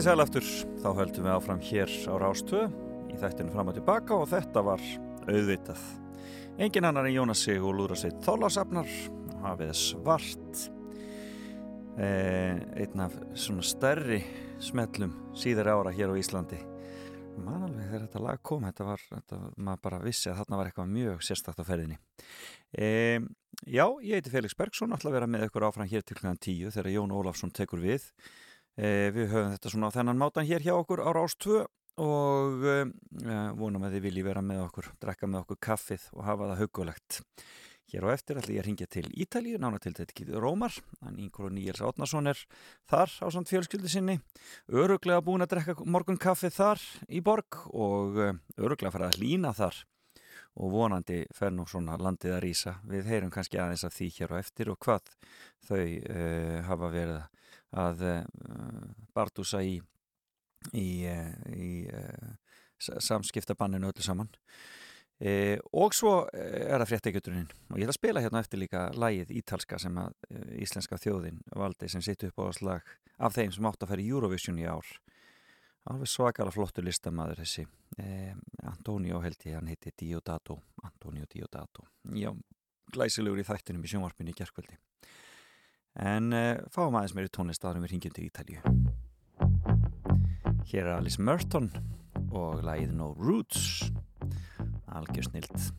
Komið sæl aftur, þá höldum við áfram hér á Rástvö í þættinu fram og tilbaka og þetta var auðvitað. Engin annar en Jónas Sig og Lúra Sveit Þólasafnar, hafið svart, eh, einn af svona stærri smellum síðar ára hér á Íslandi. Man alveg þegar þetta lag kom, þetta var, þetta, maður bara vissi að þarna var eitthvað mjög sérstakt á ferðinni. E, já, ég heiti Felix Bergsson, ætla að vera með ykkur áfram hér til kl. 10 þegar Jón Ólafsson tekur við. E, við höfum þetta svona á þennan mátan hér hjá okkur á Rás 2 og e, vonum að þið vilji vera með okkur, drekka með okkur kaffið og hafa það haugulegt. Hér á eftir ætla ég að ringja til Ítalíu, nána til þetta ekki Rómar, en Íngóru Níels Átnason er þar á samt fjölskyldu sinni, öruglega búin að drekka morgun kaffið þar í borg og öruglega fara að hlína þar og vonandi fer nú svona landið að rýsa. Við heyrum kannski aðeins af því hér á eftir og hvað þau uh, hafa verið að uh, bardúsa í, í, uh, í uh, samskiptabanninu öllu saman. E, og svo er það fréttekjöturinn og ég ætla að spila hérna eftir líka lægið ítalska sem að uh, íslenska þjóðin valdi sem sitt upp á slag af þeim sem átt að í Eurovision í ár. Alveg svakalega flottur listamaður þessi. Eh, Antonio held ég hann heiti Diodato. Antonio Diodato. Já, glæsilegur í þættinum í sjónvarpinu í gerkvöldi en eh, fáum aðeins meiri tónlist aðrum við ringjum til Ítalíu. Hér er Alice Merton og lagið No Roots. Algjör snilt.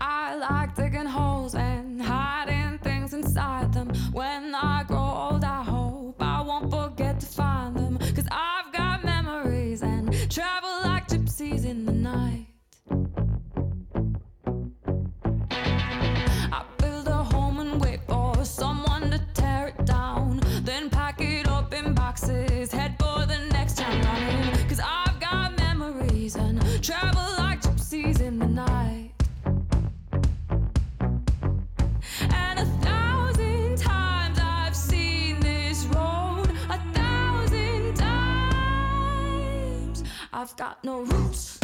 I like digging holes and hiding things inside them. When I grow old, I travel like gypsies in the night. And a thousand times I've seen this road, a thousand times. I've got no roots.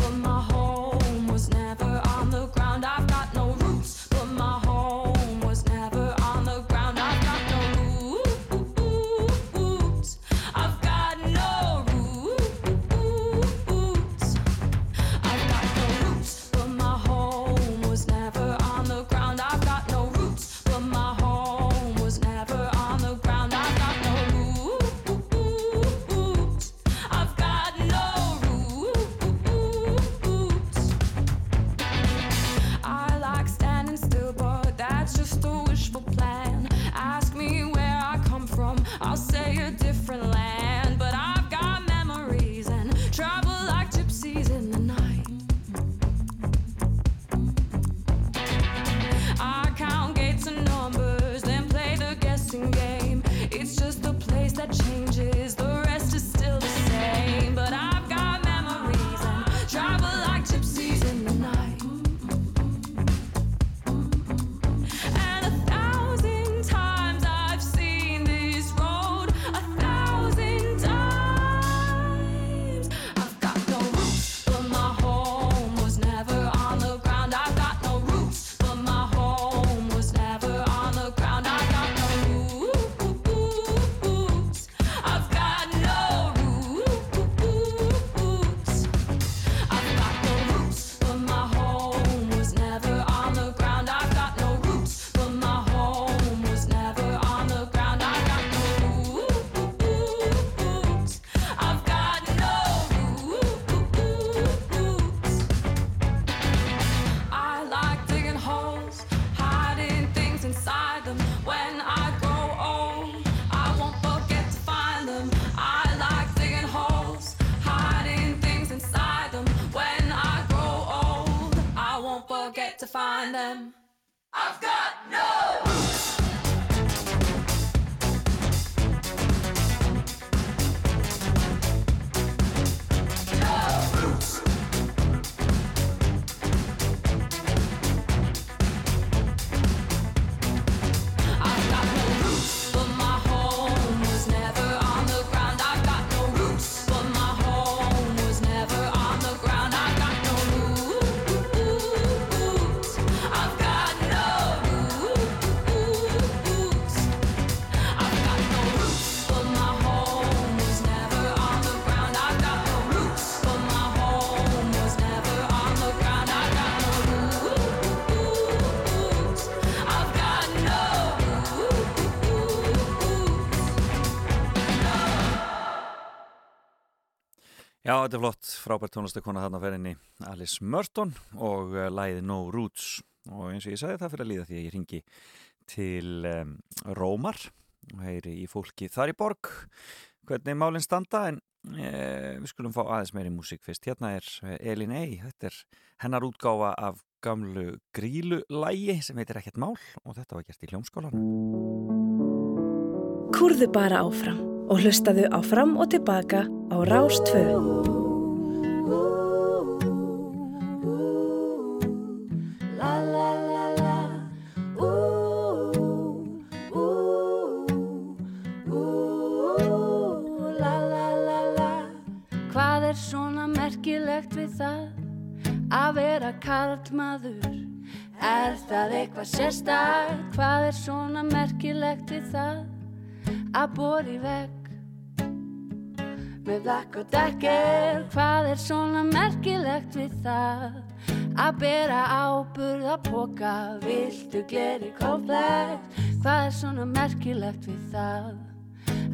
Þetta er flott, frábært tónlistakona þarna á ferðinni Alice Merton og uh, læði No Roots. Og eins og ég sagði það fyrir að líða því að ég ringi til um, Rómar og heyri í fólki þar í borg hvernig málinn standa. En eh, við skulum fá aðeins meiri músík fyrst. Hérna er eh, Elin Ey. Þetta er hennar útgáfa af gamlu grílulægi sem heitir ekkert mál og þetta var gert í hljómskólan Kúrðu bara áfram og hlustaðu áfram og tilbaka á Rástvö. La la la la, ooh, ooh, ooh, la la la la. Hvað svona merkilegt við það að vera karlmaður? Er það eitthvað sérstakt? Hvað er svona merkilegt við það að bóri vekk? Með blakk og dekker, hvað er svona merkilegt við það? Að bera áburð að póka, viltu gleri komplekt? Hvað er svona merkilegt við það?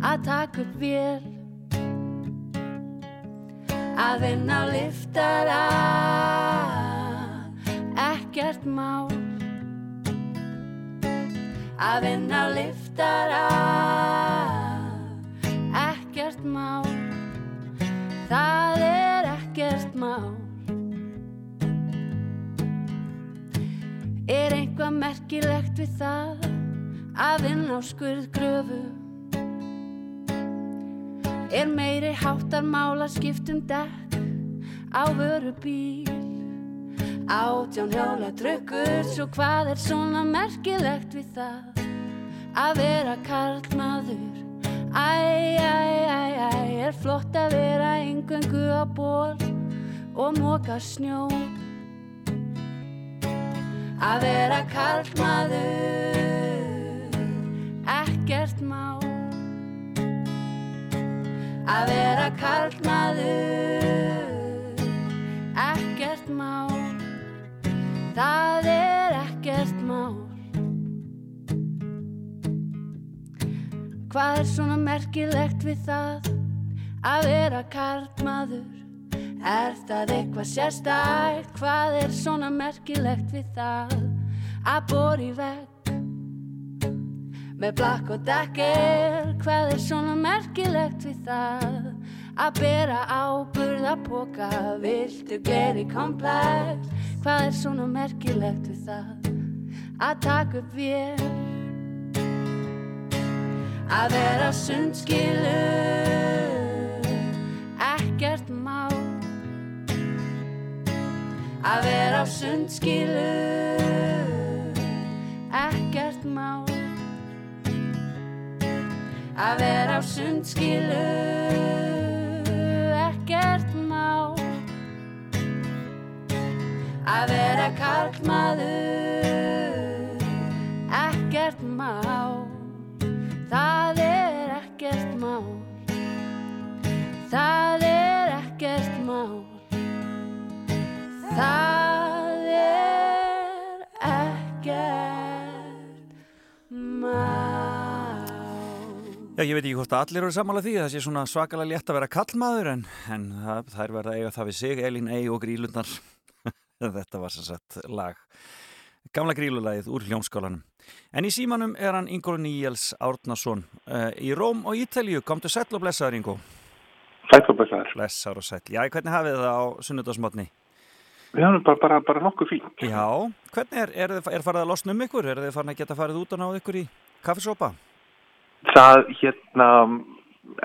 Að taka upp vél, að vinna á liftara, ekkert mál. Að vinna á liftara, ekkert mál. Það er ekkert mál. Er eitthvað merkilegt við það að vinna á skurðgröfu? Er meiri háttar mála skiptum dekk á vöru bíl? Átján hjóla drukkur, svo hvað er svona merkilegt við það? Að vera karlmaður, Æ, æ, æ, æ, er flott að vera engöngu á ból og móka snjó. Að vera karlmaður, ekkert mál. Að vera karlmaður, ekkert mál. Það er ekkert mál Hvað er svona merkilegt við það að vera karlmaður? Er það eitthvað sérstækt? Hvað er svona merkilegt við það að bóra í vegg? Með blakk og dekkir, hvað er svona merkilegt við það að bera áburða póka? Viltu gleri komplex? Hvað er svona merkilegt við það að taka upp vél? Að vera sundskilu, ekkert mál. Að vera sundskilu, ekkert mál. Að vera sundskilu, ekkert mál. Að vera karlmaður, ekkert mál Það er ekkert mál. Það er ekkert mál. Það er ekkert mál. Já, ég veit ekki hvort að allir eru sammála því að það sé svona svakalega létt að vera kallmaður en, en það, það er verið að eiga það við sig Elín Ey og Grílundar þetta var sagt lag. Gamla grílulagið úr hljómskálanum en í símanum er hann Ingo Níels Árnason. Uh, í Róm og Ítalju komdu sæll og blessaður Ingo. Sæll og blessaður. Blessaður og sæll, já, hvernig hafið það á sunnudagsmotni? Við erum bara, bara, bara nokkuð fínt. Já, hvernig er, er, er farið að losna um ykkur? Er þið farin að geta farið út og náðu ykkur í kaffisópa? Það, hérna,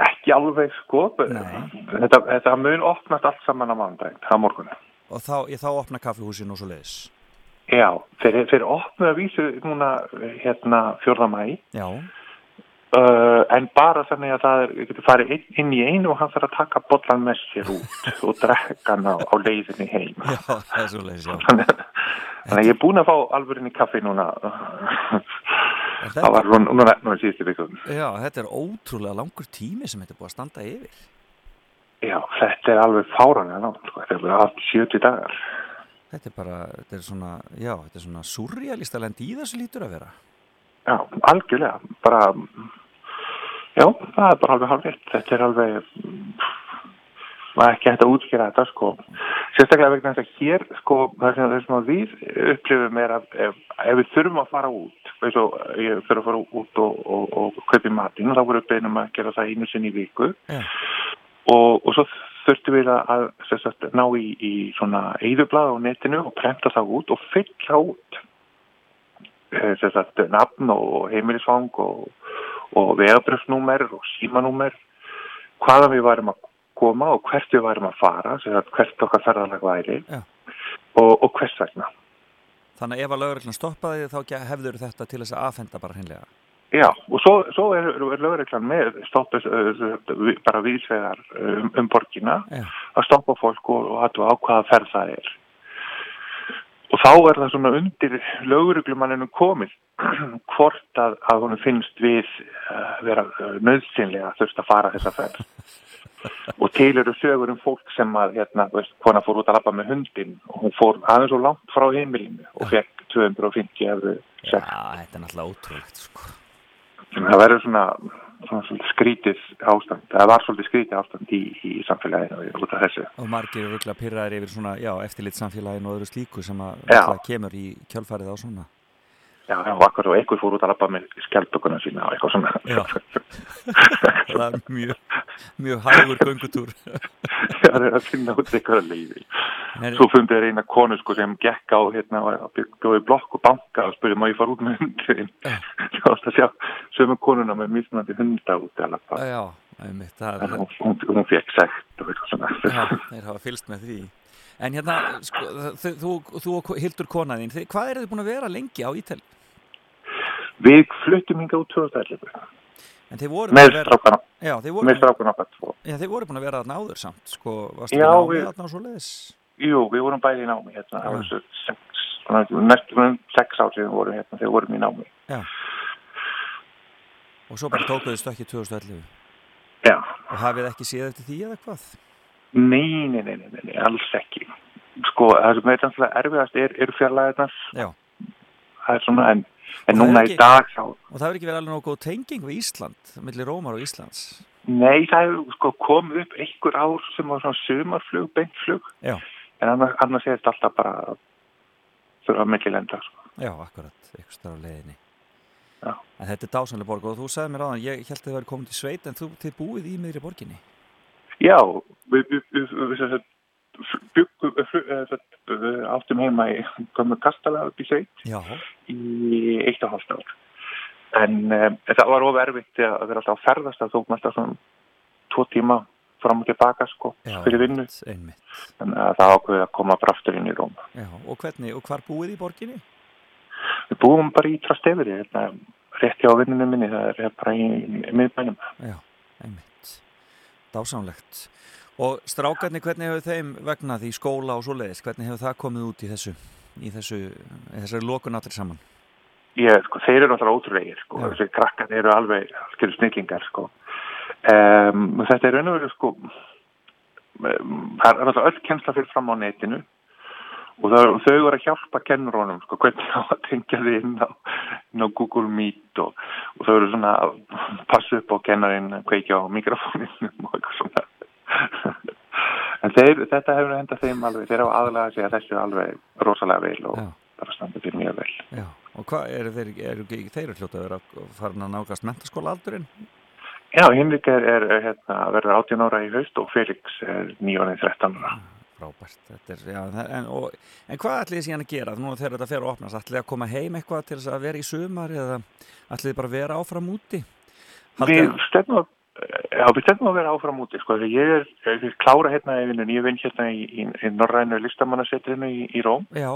ekki alveg sko þetta, þetta mun opnast allt saman á mánudaginn, það morgunni Og þá, ég þá opna kaffihúsin og svo leiðis Já, þeir, þeir opnuðu að vísu núna hérna 4. mæ Já, uh, en bara þannig að það er, getur farið inn, inn í einu og hann þarf að taka bollan með sér út og drekka hann á, á leiðinni heim já, það er svo leiðis, já Þannig að ég er búin að fá alvörinni kaffi núna það var núna, núna, síðustu vikum Já, þetta er ótrúlega langur tími sem þetta búið að standa yfir Já, þetta er alveg nátt, sko. þetta er alveg allt 70 dagar. Þetta er bara, þetta er svona, já, þetta er svona surrealista lendi í þessu lítur að vera Já, algjörlega, bara, já, það er bara alveg hálfrétt, þetta er alveg, maður ekki hægt að útskýra þetta, sko. Sérstaklega vegna þess að hér, sko, það sem að við upplifum er að ef, ef við þurfum að fara út, eins og ég þurfum að fara út og, og, og kaupi matinn, þá voru beinum að gera það einu sinni í viku. Já. og, og svo þurftum við að, sagt, ná í, í svona eyðublað á netinu og prenta það út og fylla út eh, sagt, nafn og heimilisfang og, og vegabröfsnúmer og símanúmer hvaðan við værum að koma og hvert við værum að fara sagt, hvert okkar ferðarlag væri Já. og, og hvers vegna Þannig að ef að lögreglan stoppaði þá hefður þetta til þess að afhenda bara hreinlega Já, og svo, svo er, er lögreglan með stoppis uh, bara vísvegar um, um borgina Já. að stoppa fólk og, og að á hvaða ferð það er. Og þá er það svona undir lögreglumanninu komið hvort að, að hún finnst við uh, vera uh, nöðsynlega þurft að fara þessa ferð. og til eru sögur um fólk sem að, hérna, veist, hana fór út að lappa með hundin og hún fór aðeins og langt frá heimilinu og fekk 250 efru Já, þetta er náttúrulega ótrúlegt sko. Það verður svona, svona skrítið ástand, það var svolítið skrítið ástand í, í samfélaginu út af þessu. Og margir eru röglega pyrraðir yfir svona, eftirlit samfélaginu og öðru slíku sem að kemur í kjölfarið á svona Já, já, akkur og einhver fór út að lappa með skjaldbökunum sína og eitthvað svona. Já. Það er mjög, mjög hægur göngutúr Já, það er að finna út eitthvað leiði. En- Svo fundið er eina konu sko sem gekk á hérna og byggjum í blokk og banka og spurði má ég fara út með hundin. Það varst að sjá sömu konuna með mismunandi hunda út að lappa. Já, einmitt, það er hún, hún, hún fekk sekt og eitthvað svona. Já, þeir hafa fylst með því En hérna, sko, þú, þú, og Hildur konaðinn, hvað eru þið búin að vera lengi á Ítali? Við fluttum hinga út 2011. En þeir voru búin að vera- Já, þeir voru með strákana okkar tvo. Já, þeir voru búin að vera þarna áður samt, sko, Já, ekki námið þarna og svo leiðis? Jú, við vorum bæði í námi hérna, það var svona, næstum um sex ár sem við vorum hérna, við vorum í námi. Já. Og svo bara tókuðu stökkið 2011. Já. Og hafið ekki séð eftir því eða hvað? Nei, nei, nei, nei, nei, alls ekki. Sko, það sem er þannig erfiðast er, eru fjarlæðarnar. Já. Það er svona, en, en það er núna ekki- í dag þá, Og það verður ekki verið alveg góð tenging við Ísland, millir Rómar og Íslands. nei, það hefur sko komið upp einhver ár sem var svona sumarflug, beintflug, Já, en annars, annars er þetta alltaf bara þurfa millilenda, sko. já, akkurat, eitthvað starf á leiðinni. Já. En þetta er dásanlega borg og þú sagði mér áðan, ég held að þið væri komin til sveit en þú þið búið í miðri borginni. Já, við, við, við, við, áttum heima í komum kastala upp í sveit Já. í eitt og hálft ár. En um, það var of erfitt að vera alltaf að ferðast, tók maður alltaf svona tvo tíma fram og tilbaka sko, Já, fyrir vinnu. Einmitt. Þannig að það ákveði að koma bara aftur inn í Róm. Já, og hvernig, og hvar búið í borginni? Við búum bara í Trasteveri, hérna, rétt hjá vinnunum minni, það er bara í, í miðbænum. Já, einmitt. Dásamlegt. Og strákarnir, hvernig hefur þeim vegnað í skóla og svoleiðis? Hvernig hefur það komið út í þessu, í þessu, í þessari lokun allir saman? Ég, sko, þeir eru náttúrulega ótrúlegir, sko, Já. þessi krakkar eru alveg, skilur snillingar, sko. Um, þetta er raun og veru, sko, um, það er náttúrulega öll kennsla fyrir fram á netinu og það, þau voru að hjálpa kennurónum, sko, hvernig á að tengja þið inn á, inn á Google Meet og, og þau eru svona að passa upp á kennarinn, kveikja á mikrofóninum og eitthvað svona. en þeir, þetta hefur hendað þeim alveg, þeir hafa aðlega að segja þessu alveg rosalega vel og Já. bara standa fyrir mjög vel. Já. Og hvað, eru þeir, eru ekki þeir eru hljóta að vera farin að nákast mentaskóla aldurinn? Já, Hinrik er, er hérna, verður 18 ára í haust og Felix er 9 ára 13 ára. Frábært, er, já, en, og, en hvað ætlið þið síðan að gera núna þegar þetta fer að opnast? Ætlið þið að koma heim eitthvað til þess að vera í sumar eða ætlið þið bara að vera áfram úti? Við stefnum að, að vera áfram úti, sko, ég er, ég er klára hérna vinnunni, ég vinn hérna í, í, í Norrænu listamannasetrinu í, í Róm Já,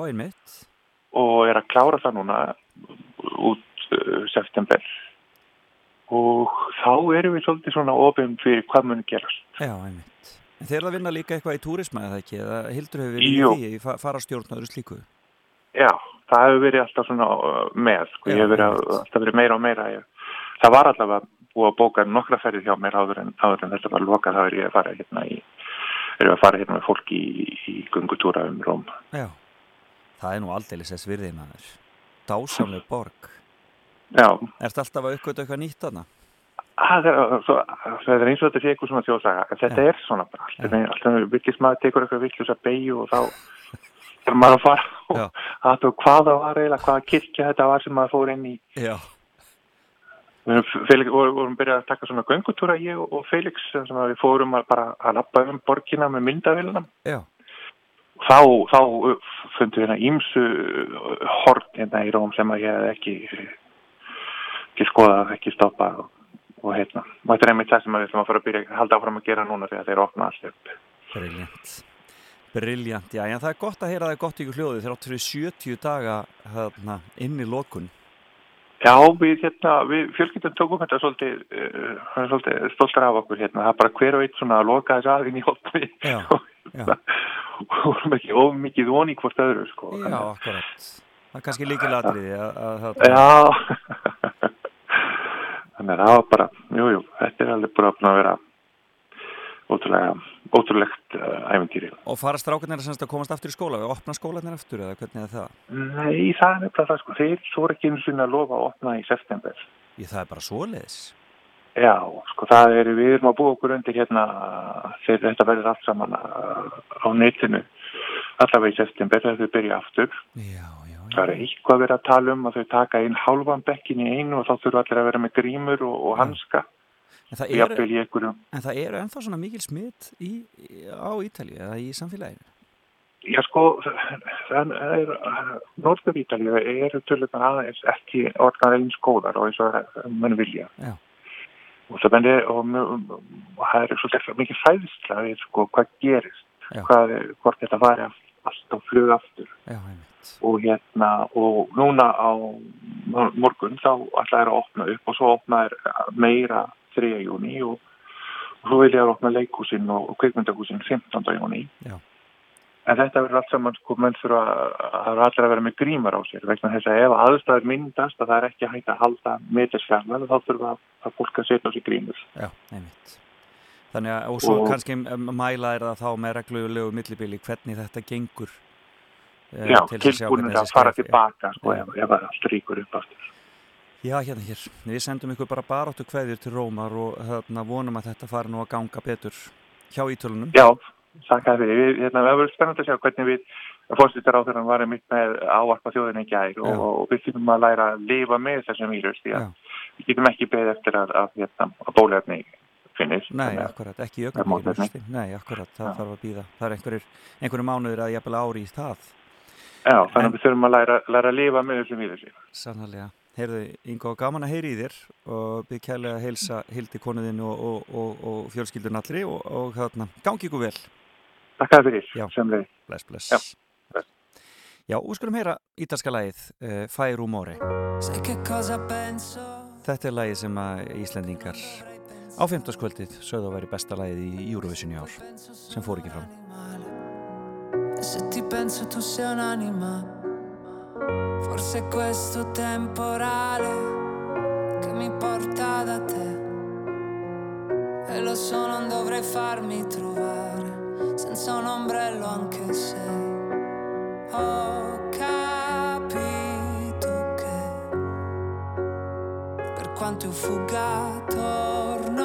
og er að klára það núna út uh, september og þá erum við svolítið svona ofum fyrir hvað mun gerast. Já, einmitt. Þeir eru að vinna líka eitthvað í túrisma eða ekki? Eða Hildur hefur verið Jú. í því, farastjórn og öðru slíku? Já, það hefur verið alltaf svona uh, með, sko, Já, ég hefur verið alltaf verið meira og meira. Ég, það var allavega búið að bóka nokkra ferðir hjá mér áður en, áður en þetta var lokað, þá er ég að fara hérna í, erum að fara hérna með fólk í, í gungutúra um Róm. Já. Það er nú aldeilis þess virðið maður. Dásamleg borg. Já, Ertu alltaf að uppgöta eitthvað nýtt þarna? Er, svo, það er eins og þetta sé eitthvað svona þjóðsaga, en þetta er svona bara, alltaf, alltaf villis maður tekur eitthvað villis að beigju og þá er maður að fara og að þú hvað það var eiginlega, hvaða kirkja þetta var sem maður fór inn í. Já. Við Felix, vorum, byrjað að taka svona göngutúra ég og- Felix sem að við fórum að bara að lappa um borgina með myndavilna Já. þá, þá uh, fundum við hérna ímsu hort hérna í Róm sem að ég hef ekki ekki skoðað, ekki stoppað og þetta er einmitt það sem við ætlum að fara að byrja að halda áfram að gera núna þegar þeir opna allt upp Briljant. Briljant, já, en það er gott að heyra það er gott ykkur hljóði þegar áttur við 70 daga hérna, inn í lokun. Já, við hérna, við fjölskyldum tókum þetta svolítið, uh, svolítið stoltar af okkur hérna, það er bara hver og eitt svona að loka þess aðinn í Já, já. og vorum ekki of mikið voni hvort öðru, sko. Já, akkurat. Það er kannski að Já, þannig að það var bara, jú, jú, þetta er alveg búin að vera ótrúlega, ótrúlegt uh, æfintýri. Og fara strákarnir að komast aftur í skóla við opna skólanir aftur eða hvernig er það? Nei, það er nefnilega það, sko, þeir svo ekki eins og að lofa að opna í september. Ég það er bara svoleiðis. Já, sko, það er, við erum að búa okkur undir hérna þegar þetta verður allt saman uh, á netinu allavega í september þegar þau byrja aftur. Já, já. Það er eitthvað verið að tala um að þau taka inn hálfan bekkin í einu og þá þurfa allir að vera með grímur og, og hanska. En það Og eru, eru ennþá svona mikil smitt á Ítalíu eða í samfélaginu. Já sko, það er, Norður-Ítalíu eru tölunar aðeins ekki orðnar eins góðar og eins og mann vilja. Já. Og það bendir, og, og það er svolítið mikið fæðisla við sko hvað gerist, hvað, hvort þetta var allt á flug aftur. Já, einmitt. Og hérna og núna á morgun þá ætla þær að opna upp og svo opna þær meira 3. júni og, og svo vil ég að opna leikhúsin og, kveikmyndahúsin 15. júni Já. en þetta verður allt saman sko menn þurfa að það er allir að vera með grímar á sér vegna þess að ef aðstæður myndast að það er ekki hægt að halda metersfjarnar þá þurfa að fólk að setja á sig grímur Já, einmitt. Þannig að, og svo Og- kannski um, mæla er það þá með reglulegu millibili hvernig þetta gengur. Eh, Já, til að tilbúinir að þessi fara tilbaka sko, Já. ef, ef allt ríkur upp aftur. Já, hérna hér. Við sendum ykkur bara baráttu kveðjur til Rómar og þarna vonum að þetta fari nú að ganga betur hjá ítölunum. Já, þakka fyrir. Við, hérna, það verður spennandi að sjá hvernig við fórstýttar á þegar hann var einmitt með ávarpa þjóðinni í gær og, og við þurfum að læra að lifa með þessum vírus því að við getum ekki beðið eftir að, að, hérna, að bóluefni finnist. Nei, að- akkurat, ekki augnablikinu. Nei, akkurat, það þarf að býða. Það er einhverjir, mánuður að jafnvel ári í það. Já, þannig að við þurfum að læra, læra að lifa með þessum vírusi. Sannlega. Heyrðu, Ingo, gaman að heyri í þér og byrð kærlega að heilsa hildi konuðinu og, og, og, og fjölskyldun allri og, og þarna, gangi ykkur vel. Takk að fyrir, Já. semlega. Bless, bless. Já. Já, og skulum heyra ítalska lagið uh, che cosa penso? Þetta er lagið sem að Íslendingar á 15. kvöldið sögðu að veri besta lagið í Eurovision í ár sem fór ekki fram. E se ti penso tu sei un'anima. Forse è questo temporale Che mi porta da te. E lo so non dovrei farmi trovare Senza un ombrello anche se Ho capito che Per quanto io fuga torno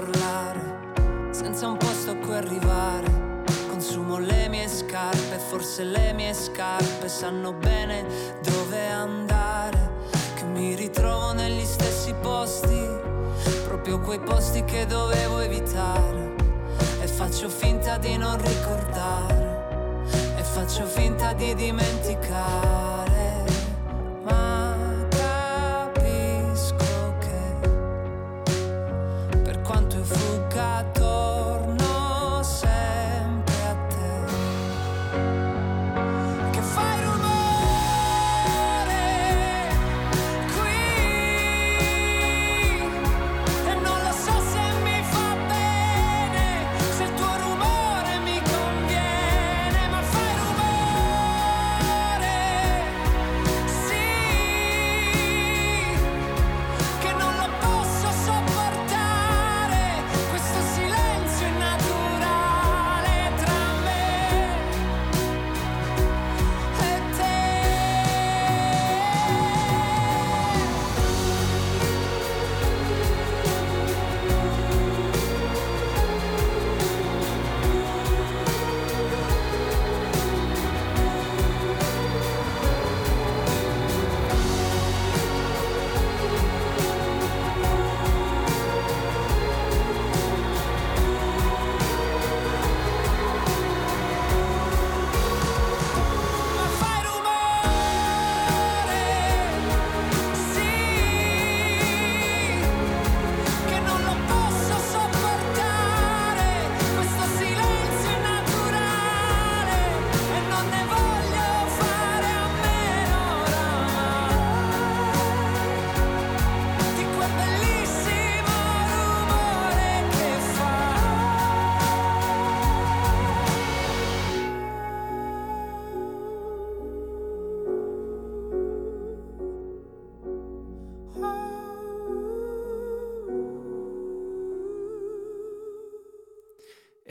parlare, senza un posto a cui arrivare. Consumo le mie scarpe, forse le mie scarpe sanno bene dove andare. Che mi ritrovo negli stessi posti, proprio quei posti che dovevo evitare. E faccio finta di non ricordare, e faccio finta di dimenticare.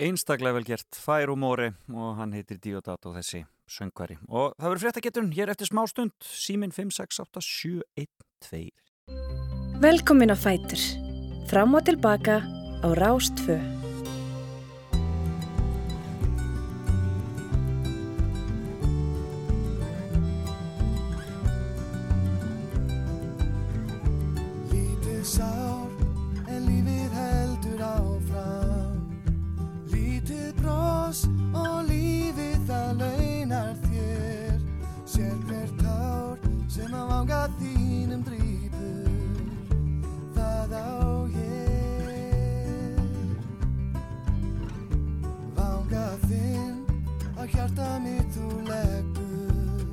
Einstaklega vel gert, Fær og Móri og hann heitir Diodato þessi söngvari. Og það verður fréttageturinn hér eftir smá stund, símin 56871 tveir. Velkomin á Fætur. Fram og tilbaka á Rás 2. Lítið sár hjarta mitt þú leggur.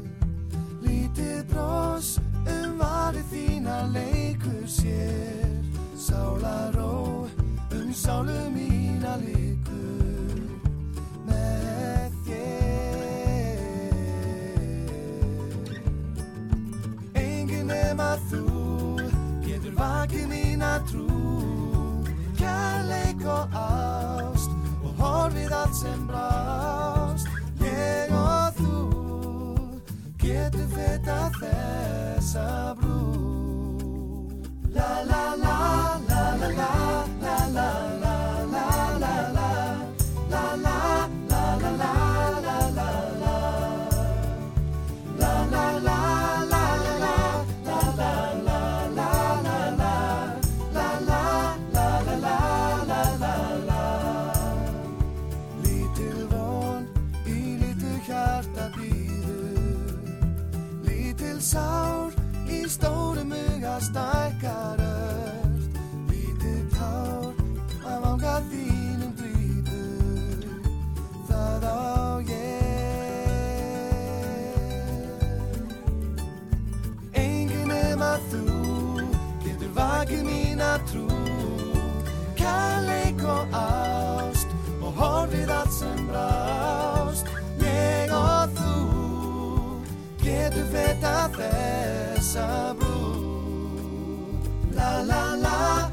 Lítið bros um varið þína leikur sér. Sálaró um sálu mína líkur getur vakið mína trú. Kærleik og ást og horfið allt sem brást. Ég og þú getur feta þessa brú. La la la la la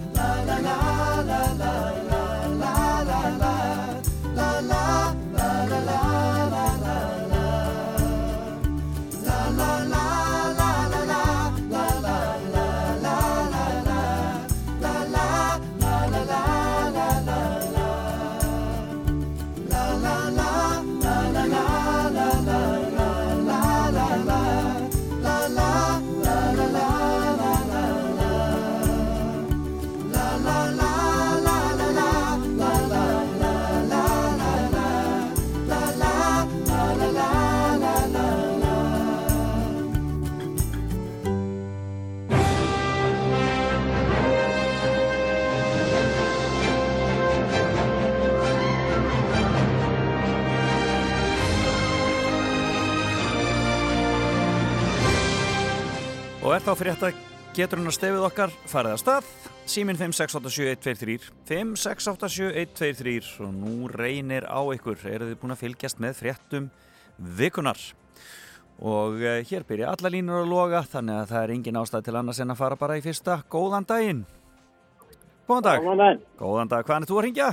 er þá fyrir þetta getur hann að stefið okkar? Farið að stað. Símin 5687123 5687123 og nú reynir á ykkur. Eru þið búin að fylgjast með fréttum vikunar og uh, hér byrja alla línur að loga þannig að það er engin ástæð til annars en að fara bara í fyrsta. Góðan daginn. Góðan dag. Góðan daginn. Góðan dag, hvaðan er þú að ringja?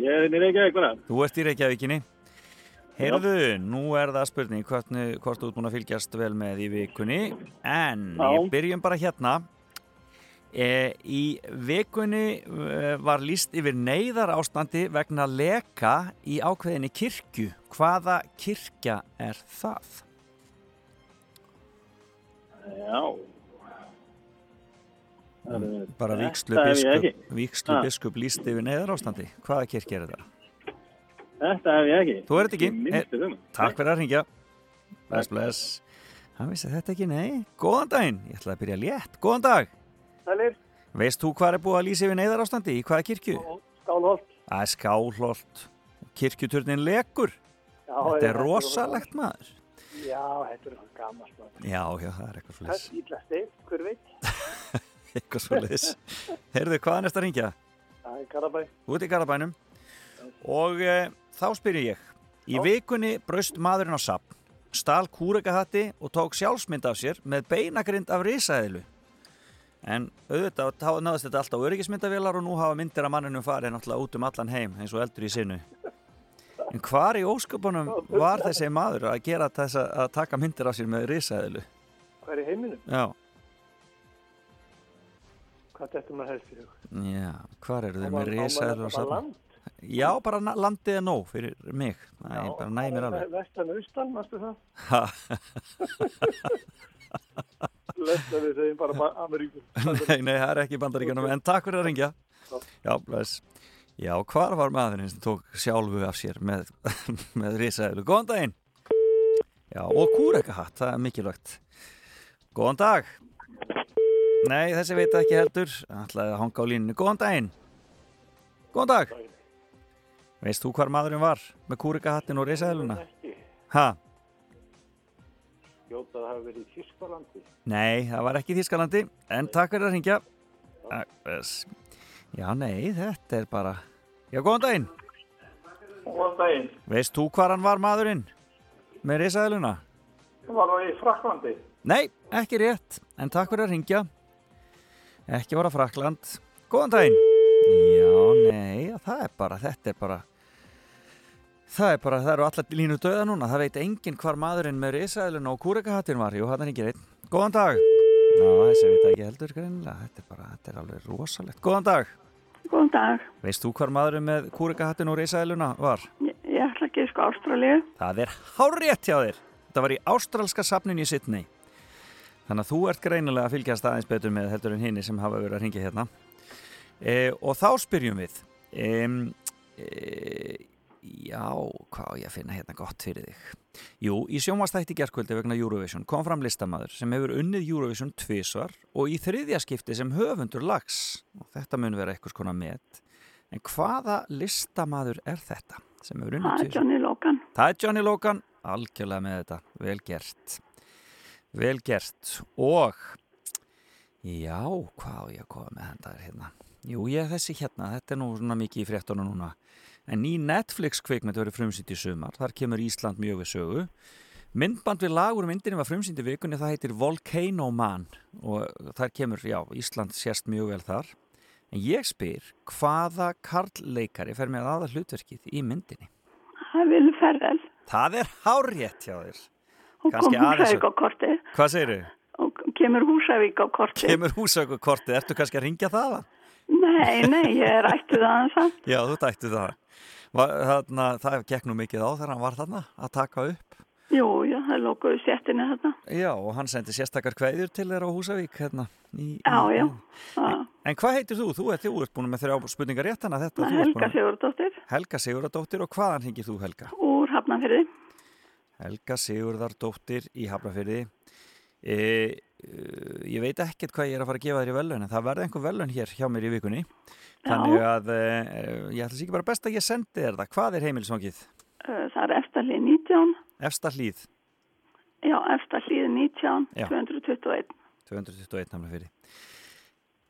Ég er í Reykjavík bara. Þú ert í Reykjavíkinni Heyrðu, nú er það spurning hvort, hvort þú ert búin að fylgjast vel með í vikunni. En ég byrjum bara hérna. E, Í vikunni e, var líst yfir neyðar ástandi vegna leka í ákveðinni kirkju. Hvaða kirkja er það? Já. Er- Bara ég biskup, biskup líst yfir neyðar ástandi Hvaða kirkja er þetta? Þetta hef ég ekki. Þú er þetta ekki? Minnstu Eh, um. Takk fyrir að ringja Bless, bless Hann vissi þetta ekki, nei Góðan daginn, ég ætlaði að byrja létt Góðan dag Sælir. Veist þú hvað er búið að lýsa yfir neyðar ástandi? Í hvaða kirkju? Skálholt. Það er skálholt Kirkjuturnin lekur Já, Þetta er rosalegt maður Já, þetta er hann gammal maður. Já, já, það er eitthvað Það svolítið er ítla stein, hver veit? Eitthvað svolítið Þá spyrir ég Í vikunni braust maðurinn á sapn Stal kúrekahatti og tók sjálfsmynd af sér Með beinagrind af risaðilu En auðvitað þá náðist þetta alltaf öryggismyndavélar Og nú hafa myndir af manninu farið náttúrulega út um allan heim Eins og eldur í sinu En hvar í ósköpunum var þessi maður að gera þess að taka myndir af sér með risaðilu? Hver í heiminum? Já, Hvað þetta maður helst í hug? Já, hvar eru maður- með bara og safn? Já, bara landið er nóg fyrir mig. Það er bara næmir alveg. Vestan austan, mástu það? Lesna við segjum bara ba- Ameríku. nei, nei, það er ekki í bandaríkjunum, en takk fyrir að ringja. Já, bless. Já, hvar var maðurinn sem tók sjálfu af sér með, með risaðilu? Góðan daginn. Já, og kúrekahatt, það er mikilvægt. Góðan dag. Nei, þessi veit ekki heldur. Ætlaði að hanga á línunni. Góðan daginn. Góðan dag. Veist þú hvar maðurinn var með kúrekahattin og risaðiluna? Ekki. Ha? Jóta það hafi verið í Þískalandi. Nei, það var ekki í Þískalandi, en takk fyrir að ringja. Já, nei, þetta er bara... Já, góðan daginn. Góðan daginn. Veist þú hvar hann var maðurinn með risaðiluna? Það var í Fraklandi. Nei, ekki rétt, en takk fyrir að ringja. Ekki var að Frakland. Góðan daginn. Já, nei, það er bara, þetta er bara... Það er bara, það eru allar línu döða núna. Það veit enginn hvar maðurinn með risaðiluna og kúrekahattin var. Jú, hann er ekki reitt. Góðan dag. Já, þessi veit ekki heldur greinilega. Þetta er bara, þetta er alveg rosalegt. Góðan dag. Góðan dag. Veist þú hvar maðurinn með kúrekahattin og risaðiluna var? Ég, ég ætla ekki sko Ástralíu. Það er hárétt hjá þér. Þetta var í ástralska safninu í Sydney. Þannig að þú ert greinilega að fylgjast aðeins betur með heldur en hinni sem hafa verið að ringja hérna. E, og þá spyrjum við. E, já, hvað ég að finna hérna gott fyrir þig? Jú, í sjónvastætti gerkvöldi vegna Eurovision kom fram listamaður sem hefur unnið Eurovision tvísvar og í þriðja skipti sem höfundur lags. Og þetta mun vera eitthvað skona með. En hvaða listamaður er þetta sem hefur unnið Það er? Johnny Logan. Það er Johnny Logan, algjörlega með þetta, vel gert, vel gert og já, hvað ég að koma með hendaður hérna? Jú, ég þessi hérna, þetta er nú svona mikið í fréttunum núna, en ný Netflix kvikmynd verið frumsýnd í sumar, þar kemur Ísland mjög við sögu. Myndband við lagur myndinni var frumsýnd í vikunni, það heitir Volcano Man og þar kemur, já, Ísland sérst mjög vel þar. En ég spyr, hvaða karlleikari fer með aða hlutverkið í myndinni? Það Vil Ferrell. Það er hárétt hjá þér. Og kom Húsavík á kortið. Hvað segir þau? Og kemur Húsavík á kortið. Kemur húsauku kortið, ertu kannski að ringja það? Nei, nei, ég er ættuð aðeins að. Já, þú dættu það. Va- Þarna, það gekk nú mikið á þegar hann var þarna að taka upp. Jú, já, það lokuðu séttinni þarna. Já, og hann sendi sérstakar kveðjur til þeirra á Húsavík hérna. Í, Já, í, já. En, en hvað heitir þú? Þú ert, þú ert búin með þrjá spurningar rétt hana þetta. Helga Sigurdóttir Helga Sigurðardóttir og hvaðan hringir þú Helga? úr Hafnafyrði. Helga Sigurðardóttir í Hafnafyrði. E, e, ég veit ekkert hvað ég er að fara að gefa þér í velun en það verði einhver velun hér hjá mér í vikunni. Þannig að e, ég ætla sér ekki bara best að ég sendi þér það. Hvað er heimilsvangið? Uh, Það er eftirlið 19. Efsta hlýð, Já, eftirlið 19, Já. 221. 221 Hafnafyrði.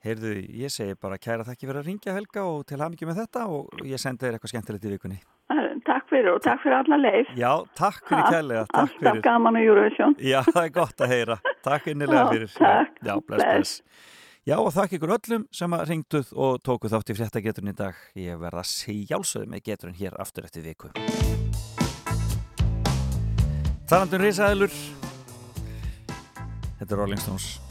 Heyrðu, ég segi bara kæra þakki fyrir að ringja Helga og til hamingi með þetta og ég sendi þér eitthvað skemmtilegt í vikunni. Uh, Takk fyrir og takk fyrir alla leið. Já, takk fyrir Ha, kærlega, takk Alltaf fyrir. gaman á Eurovision. Já, það er gott að heyra. Takk innilega fyrir. takk. Já, bless, Bless. bless. Já, og þakk ykkur öllum sem að ringduð og tókuð þátt í fréttageturinn í dag. Ég verða að sjálfsögðu með geturinn hér aftur eftir viku. Talandum risaðilur. Þetta er Rolling Stones.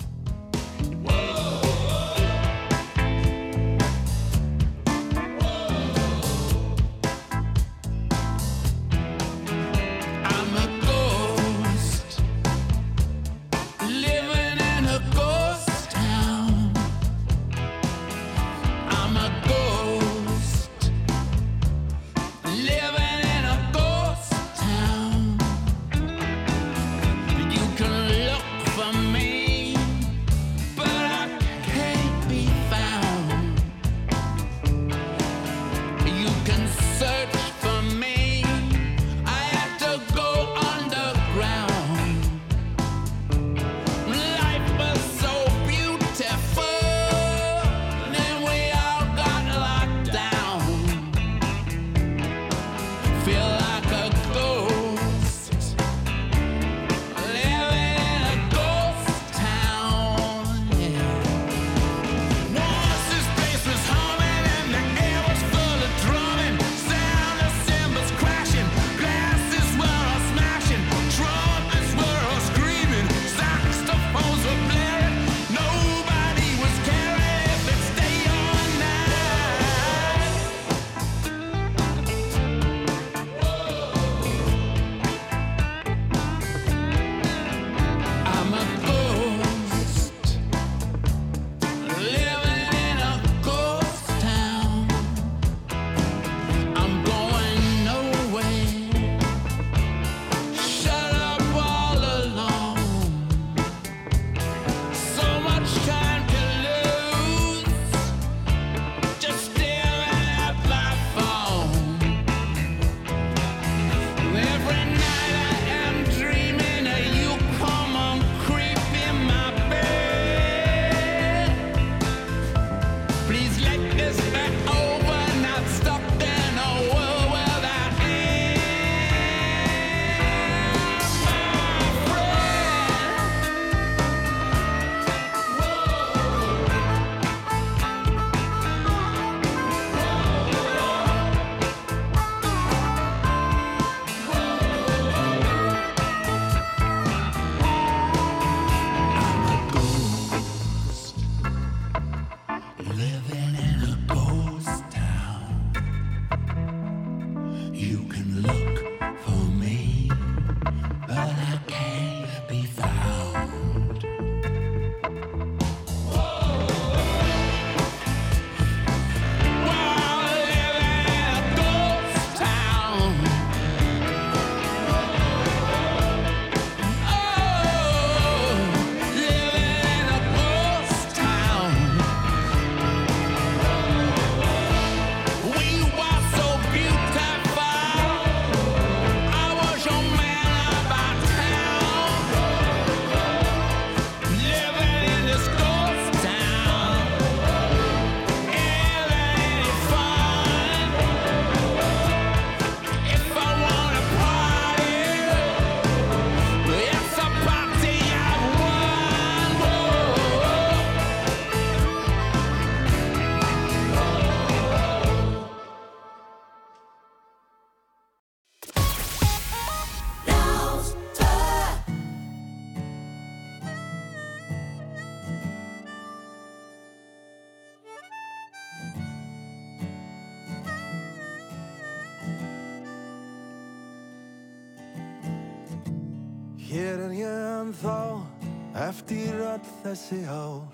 Þessi ár.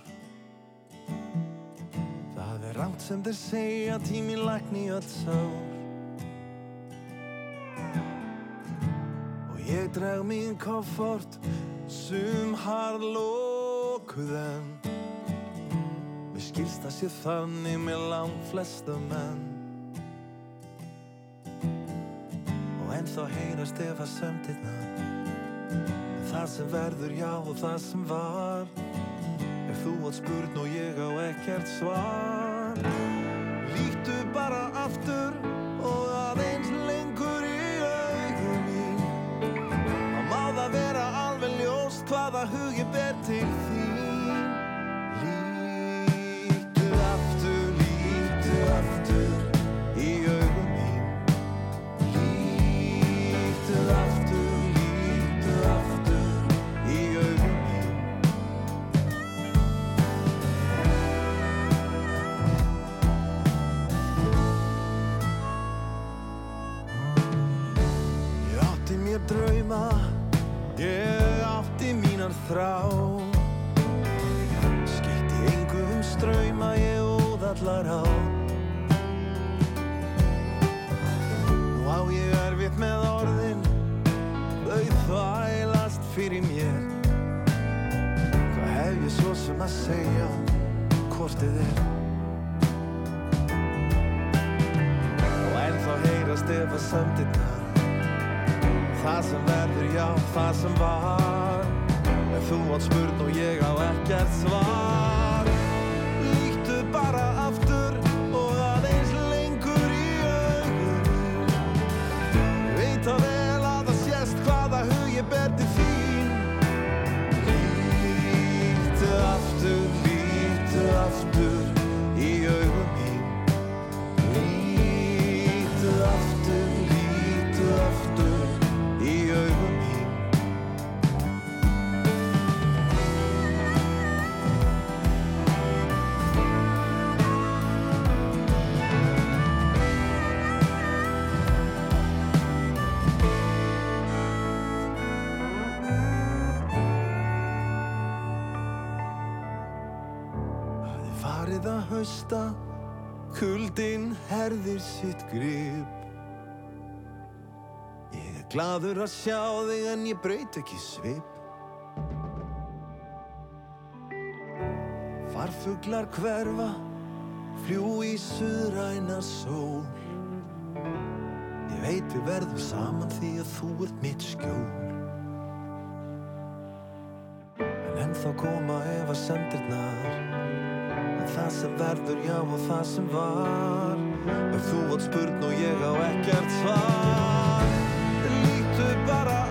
Það er rámt sem þeir segja tíminn lækni öll sár. Og ég dreg mín koffort sum harðlókuð en. Mér skilst að sé þannig með langt flesta menn. Og ennþá heyrast ef að sömndirna Það sem verður já og það sem var þú átt spurn og ég á ekkert svar. Líktu bara aftur þrá Skipti engu um ströyma, ég óð allar á. Nú á ég erfitt með orðin, þau þvælast fyrir mér. Hvað hef ég svo sem að segja, hvort þið er? Og ennþá heyrast ef að samtirna Það sem verður, já, það sem var þú átt spurn og ég á ekkert svar sitt grip. Ég er gladur að sjá þig en ég braut ekki svip. Farfuglar hverfa, fljú í suðræna sól. Ég veit við verðum saman því að þú ert mitt skjól. En ennþá koma ef að sendirnar En það sem verður já og það sem var Ef þú átt spurn og ég á ekkert svar Líktu bara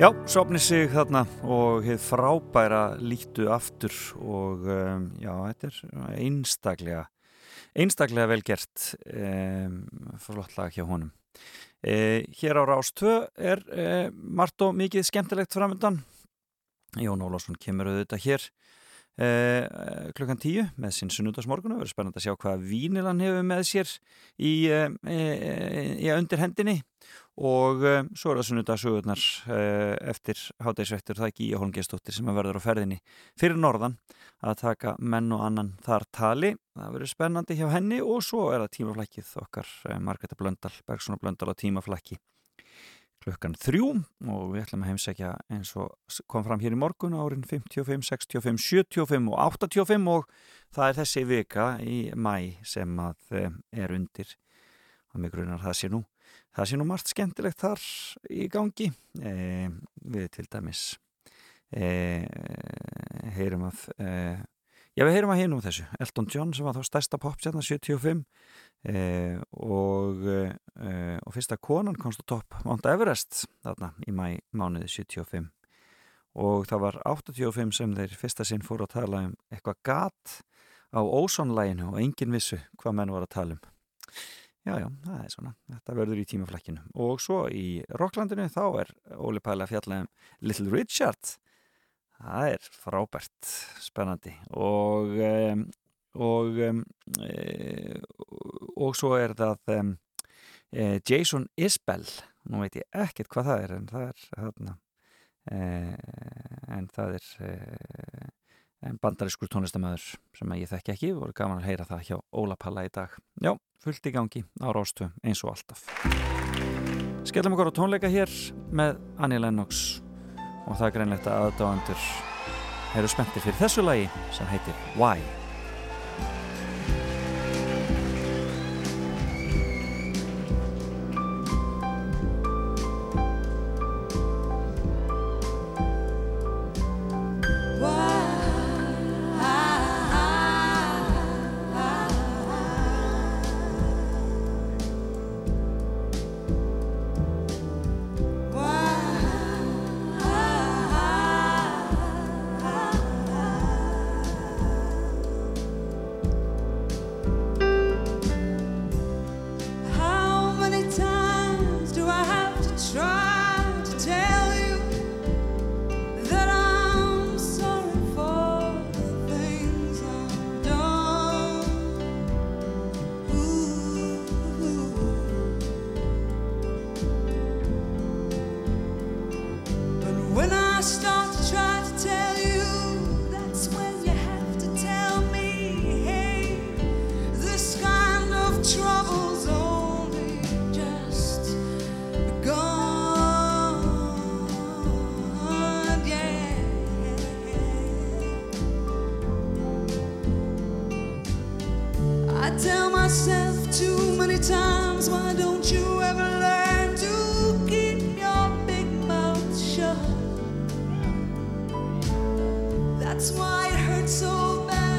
Já, sopni sig þarna og hefð frábæra lítu aftur og um, já, þetta er einstaklega, einstaklega vel gert um, flott lag hjá honum. E, hér á Rás 2 er e, margt og mikið skemmtilegt framöndan. Jón Ólásson kemur auðvitað hér klukkan tíu með sinn sunnudasmorgun og verður spennandi að sjá hvað vínilan hefur með sér í, uh, í, í undir hendinni. Og svo er það sunnudasugurnar eftir hátægisvektur það ekki í Holmgeistóttir sem verður á ferðinni fyrir norðan að taka menn og annan þar tali. Það verður spennandi hjá henni og svo er það tímaflækið okkar Margreta Blöndal, Bergson og Blöndal á tímaflæki klukkan þrjú og við ætlum að heimsækja eins og kom fram hér í morgun árin 55, 65, 75 og 85 og það er þessi vika í mæ sem að eh, er undir. Og mig grunar það sé nú það sé nú margt skemmtilegt þar í gangi. E, við til dæmis e, heyrum að e, já við heyrum að heyrum um þessu. Elton John sem var þá stærsta popstjarnar 75 Eh, og, eh, og fyrsta konan komst á topp Mount Everest þarna í mæ mánuði 75 og það var 85 sem þeir fyrsta sinn fóru að tala um eitthvað gat á ósónlæginu og engin vissu hvað menn var að tala um. Já já, það er svona. Þetta verður í tímaflækkinu og svo í Rocklandinu þá er Óli Pæla fjallað um Little Richard það er frábært spennandi. Og um, og um, e, og svo er það um, e, Jason Isbell. Nú veit ég ekkert hvað það er en það er þarna. E, en það er e, en bandariskur tónlistamöður sem ég þekki ekki, voru gaman að heyra það hjá Óla Palla í dag. Já, fullt í gangi á Rástu eins og alltaf. Skellum okkur á tónleika hér með Annie Lennox og það er greinlegt að aðdáðandur eru spenntir fyrir þessu lagi sem heitir Why That's why it hurts so bad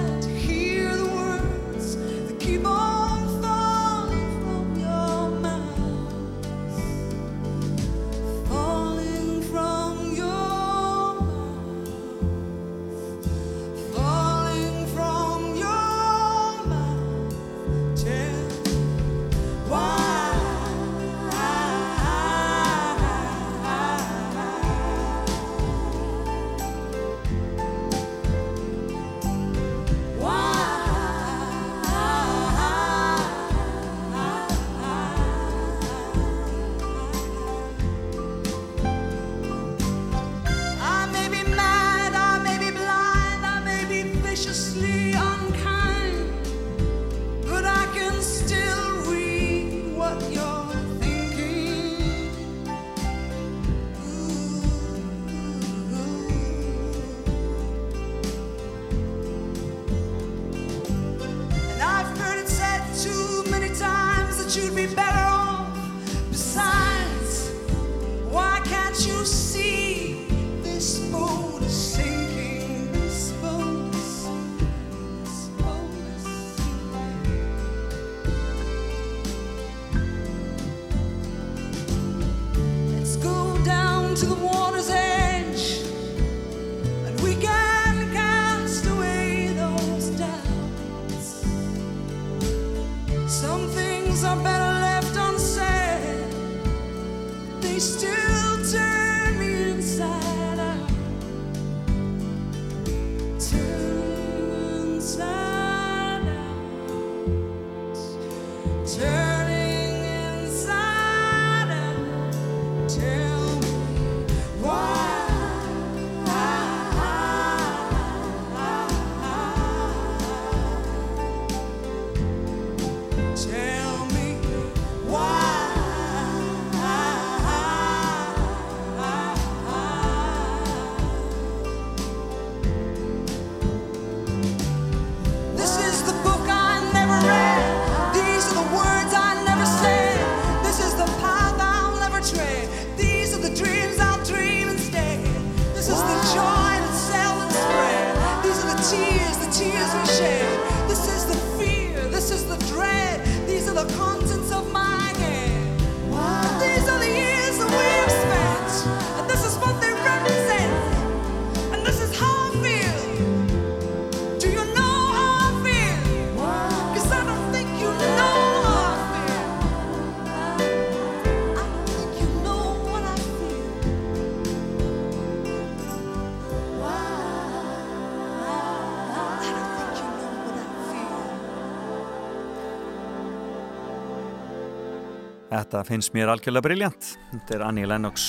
Þetta finnst mér algjörlega briljant. Þetta er Annie Lennox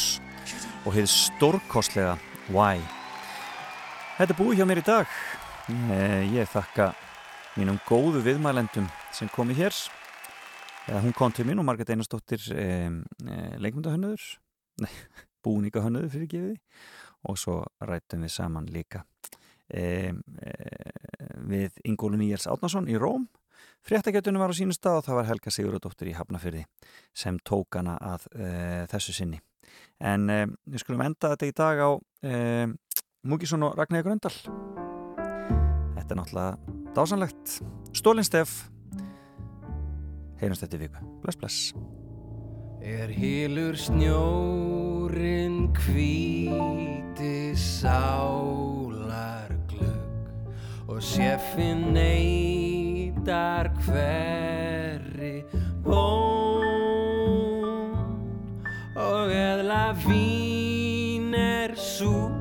og hefði stórkostlega Why. Þetta er búið hjá mér í dag. Eh, Ég þakka mínum góðu viðmælendum sem komi hér. Eða hún kom til mín og Margrét Einarsdóttir eh, eh, leikmyndahönnöður, nei, búningahönnöður fyrir gefiði og svo rættum við saman líka eh, eh, við Ingólu Nýjars Átnason í Róm Fréttagjötunum var á sínu stað og það var Helga Sigurðardóttir í Hafnafyrði sem tók hana að e, þessu sinni. En e, við skulum enda þetta í dag á e, Múkisson og Ragnæði Gröndal. Þetta er náttúrulega dásanlegt. Stólin Steff. Heyrumst þetta í viku. Bless, bless. Er hilur snjórin hvíti sálar glögg og sjeffin neytar hverri bón. Og eðla vín er súrt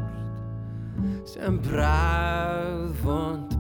sem bragðvond brugg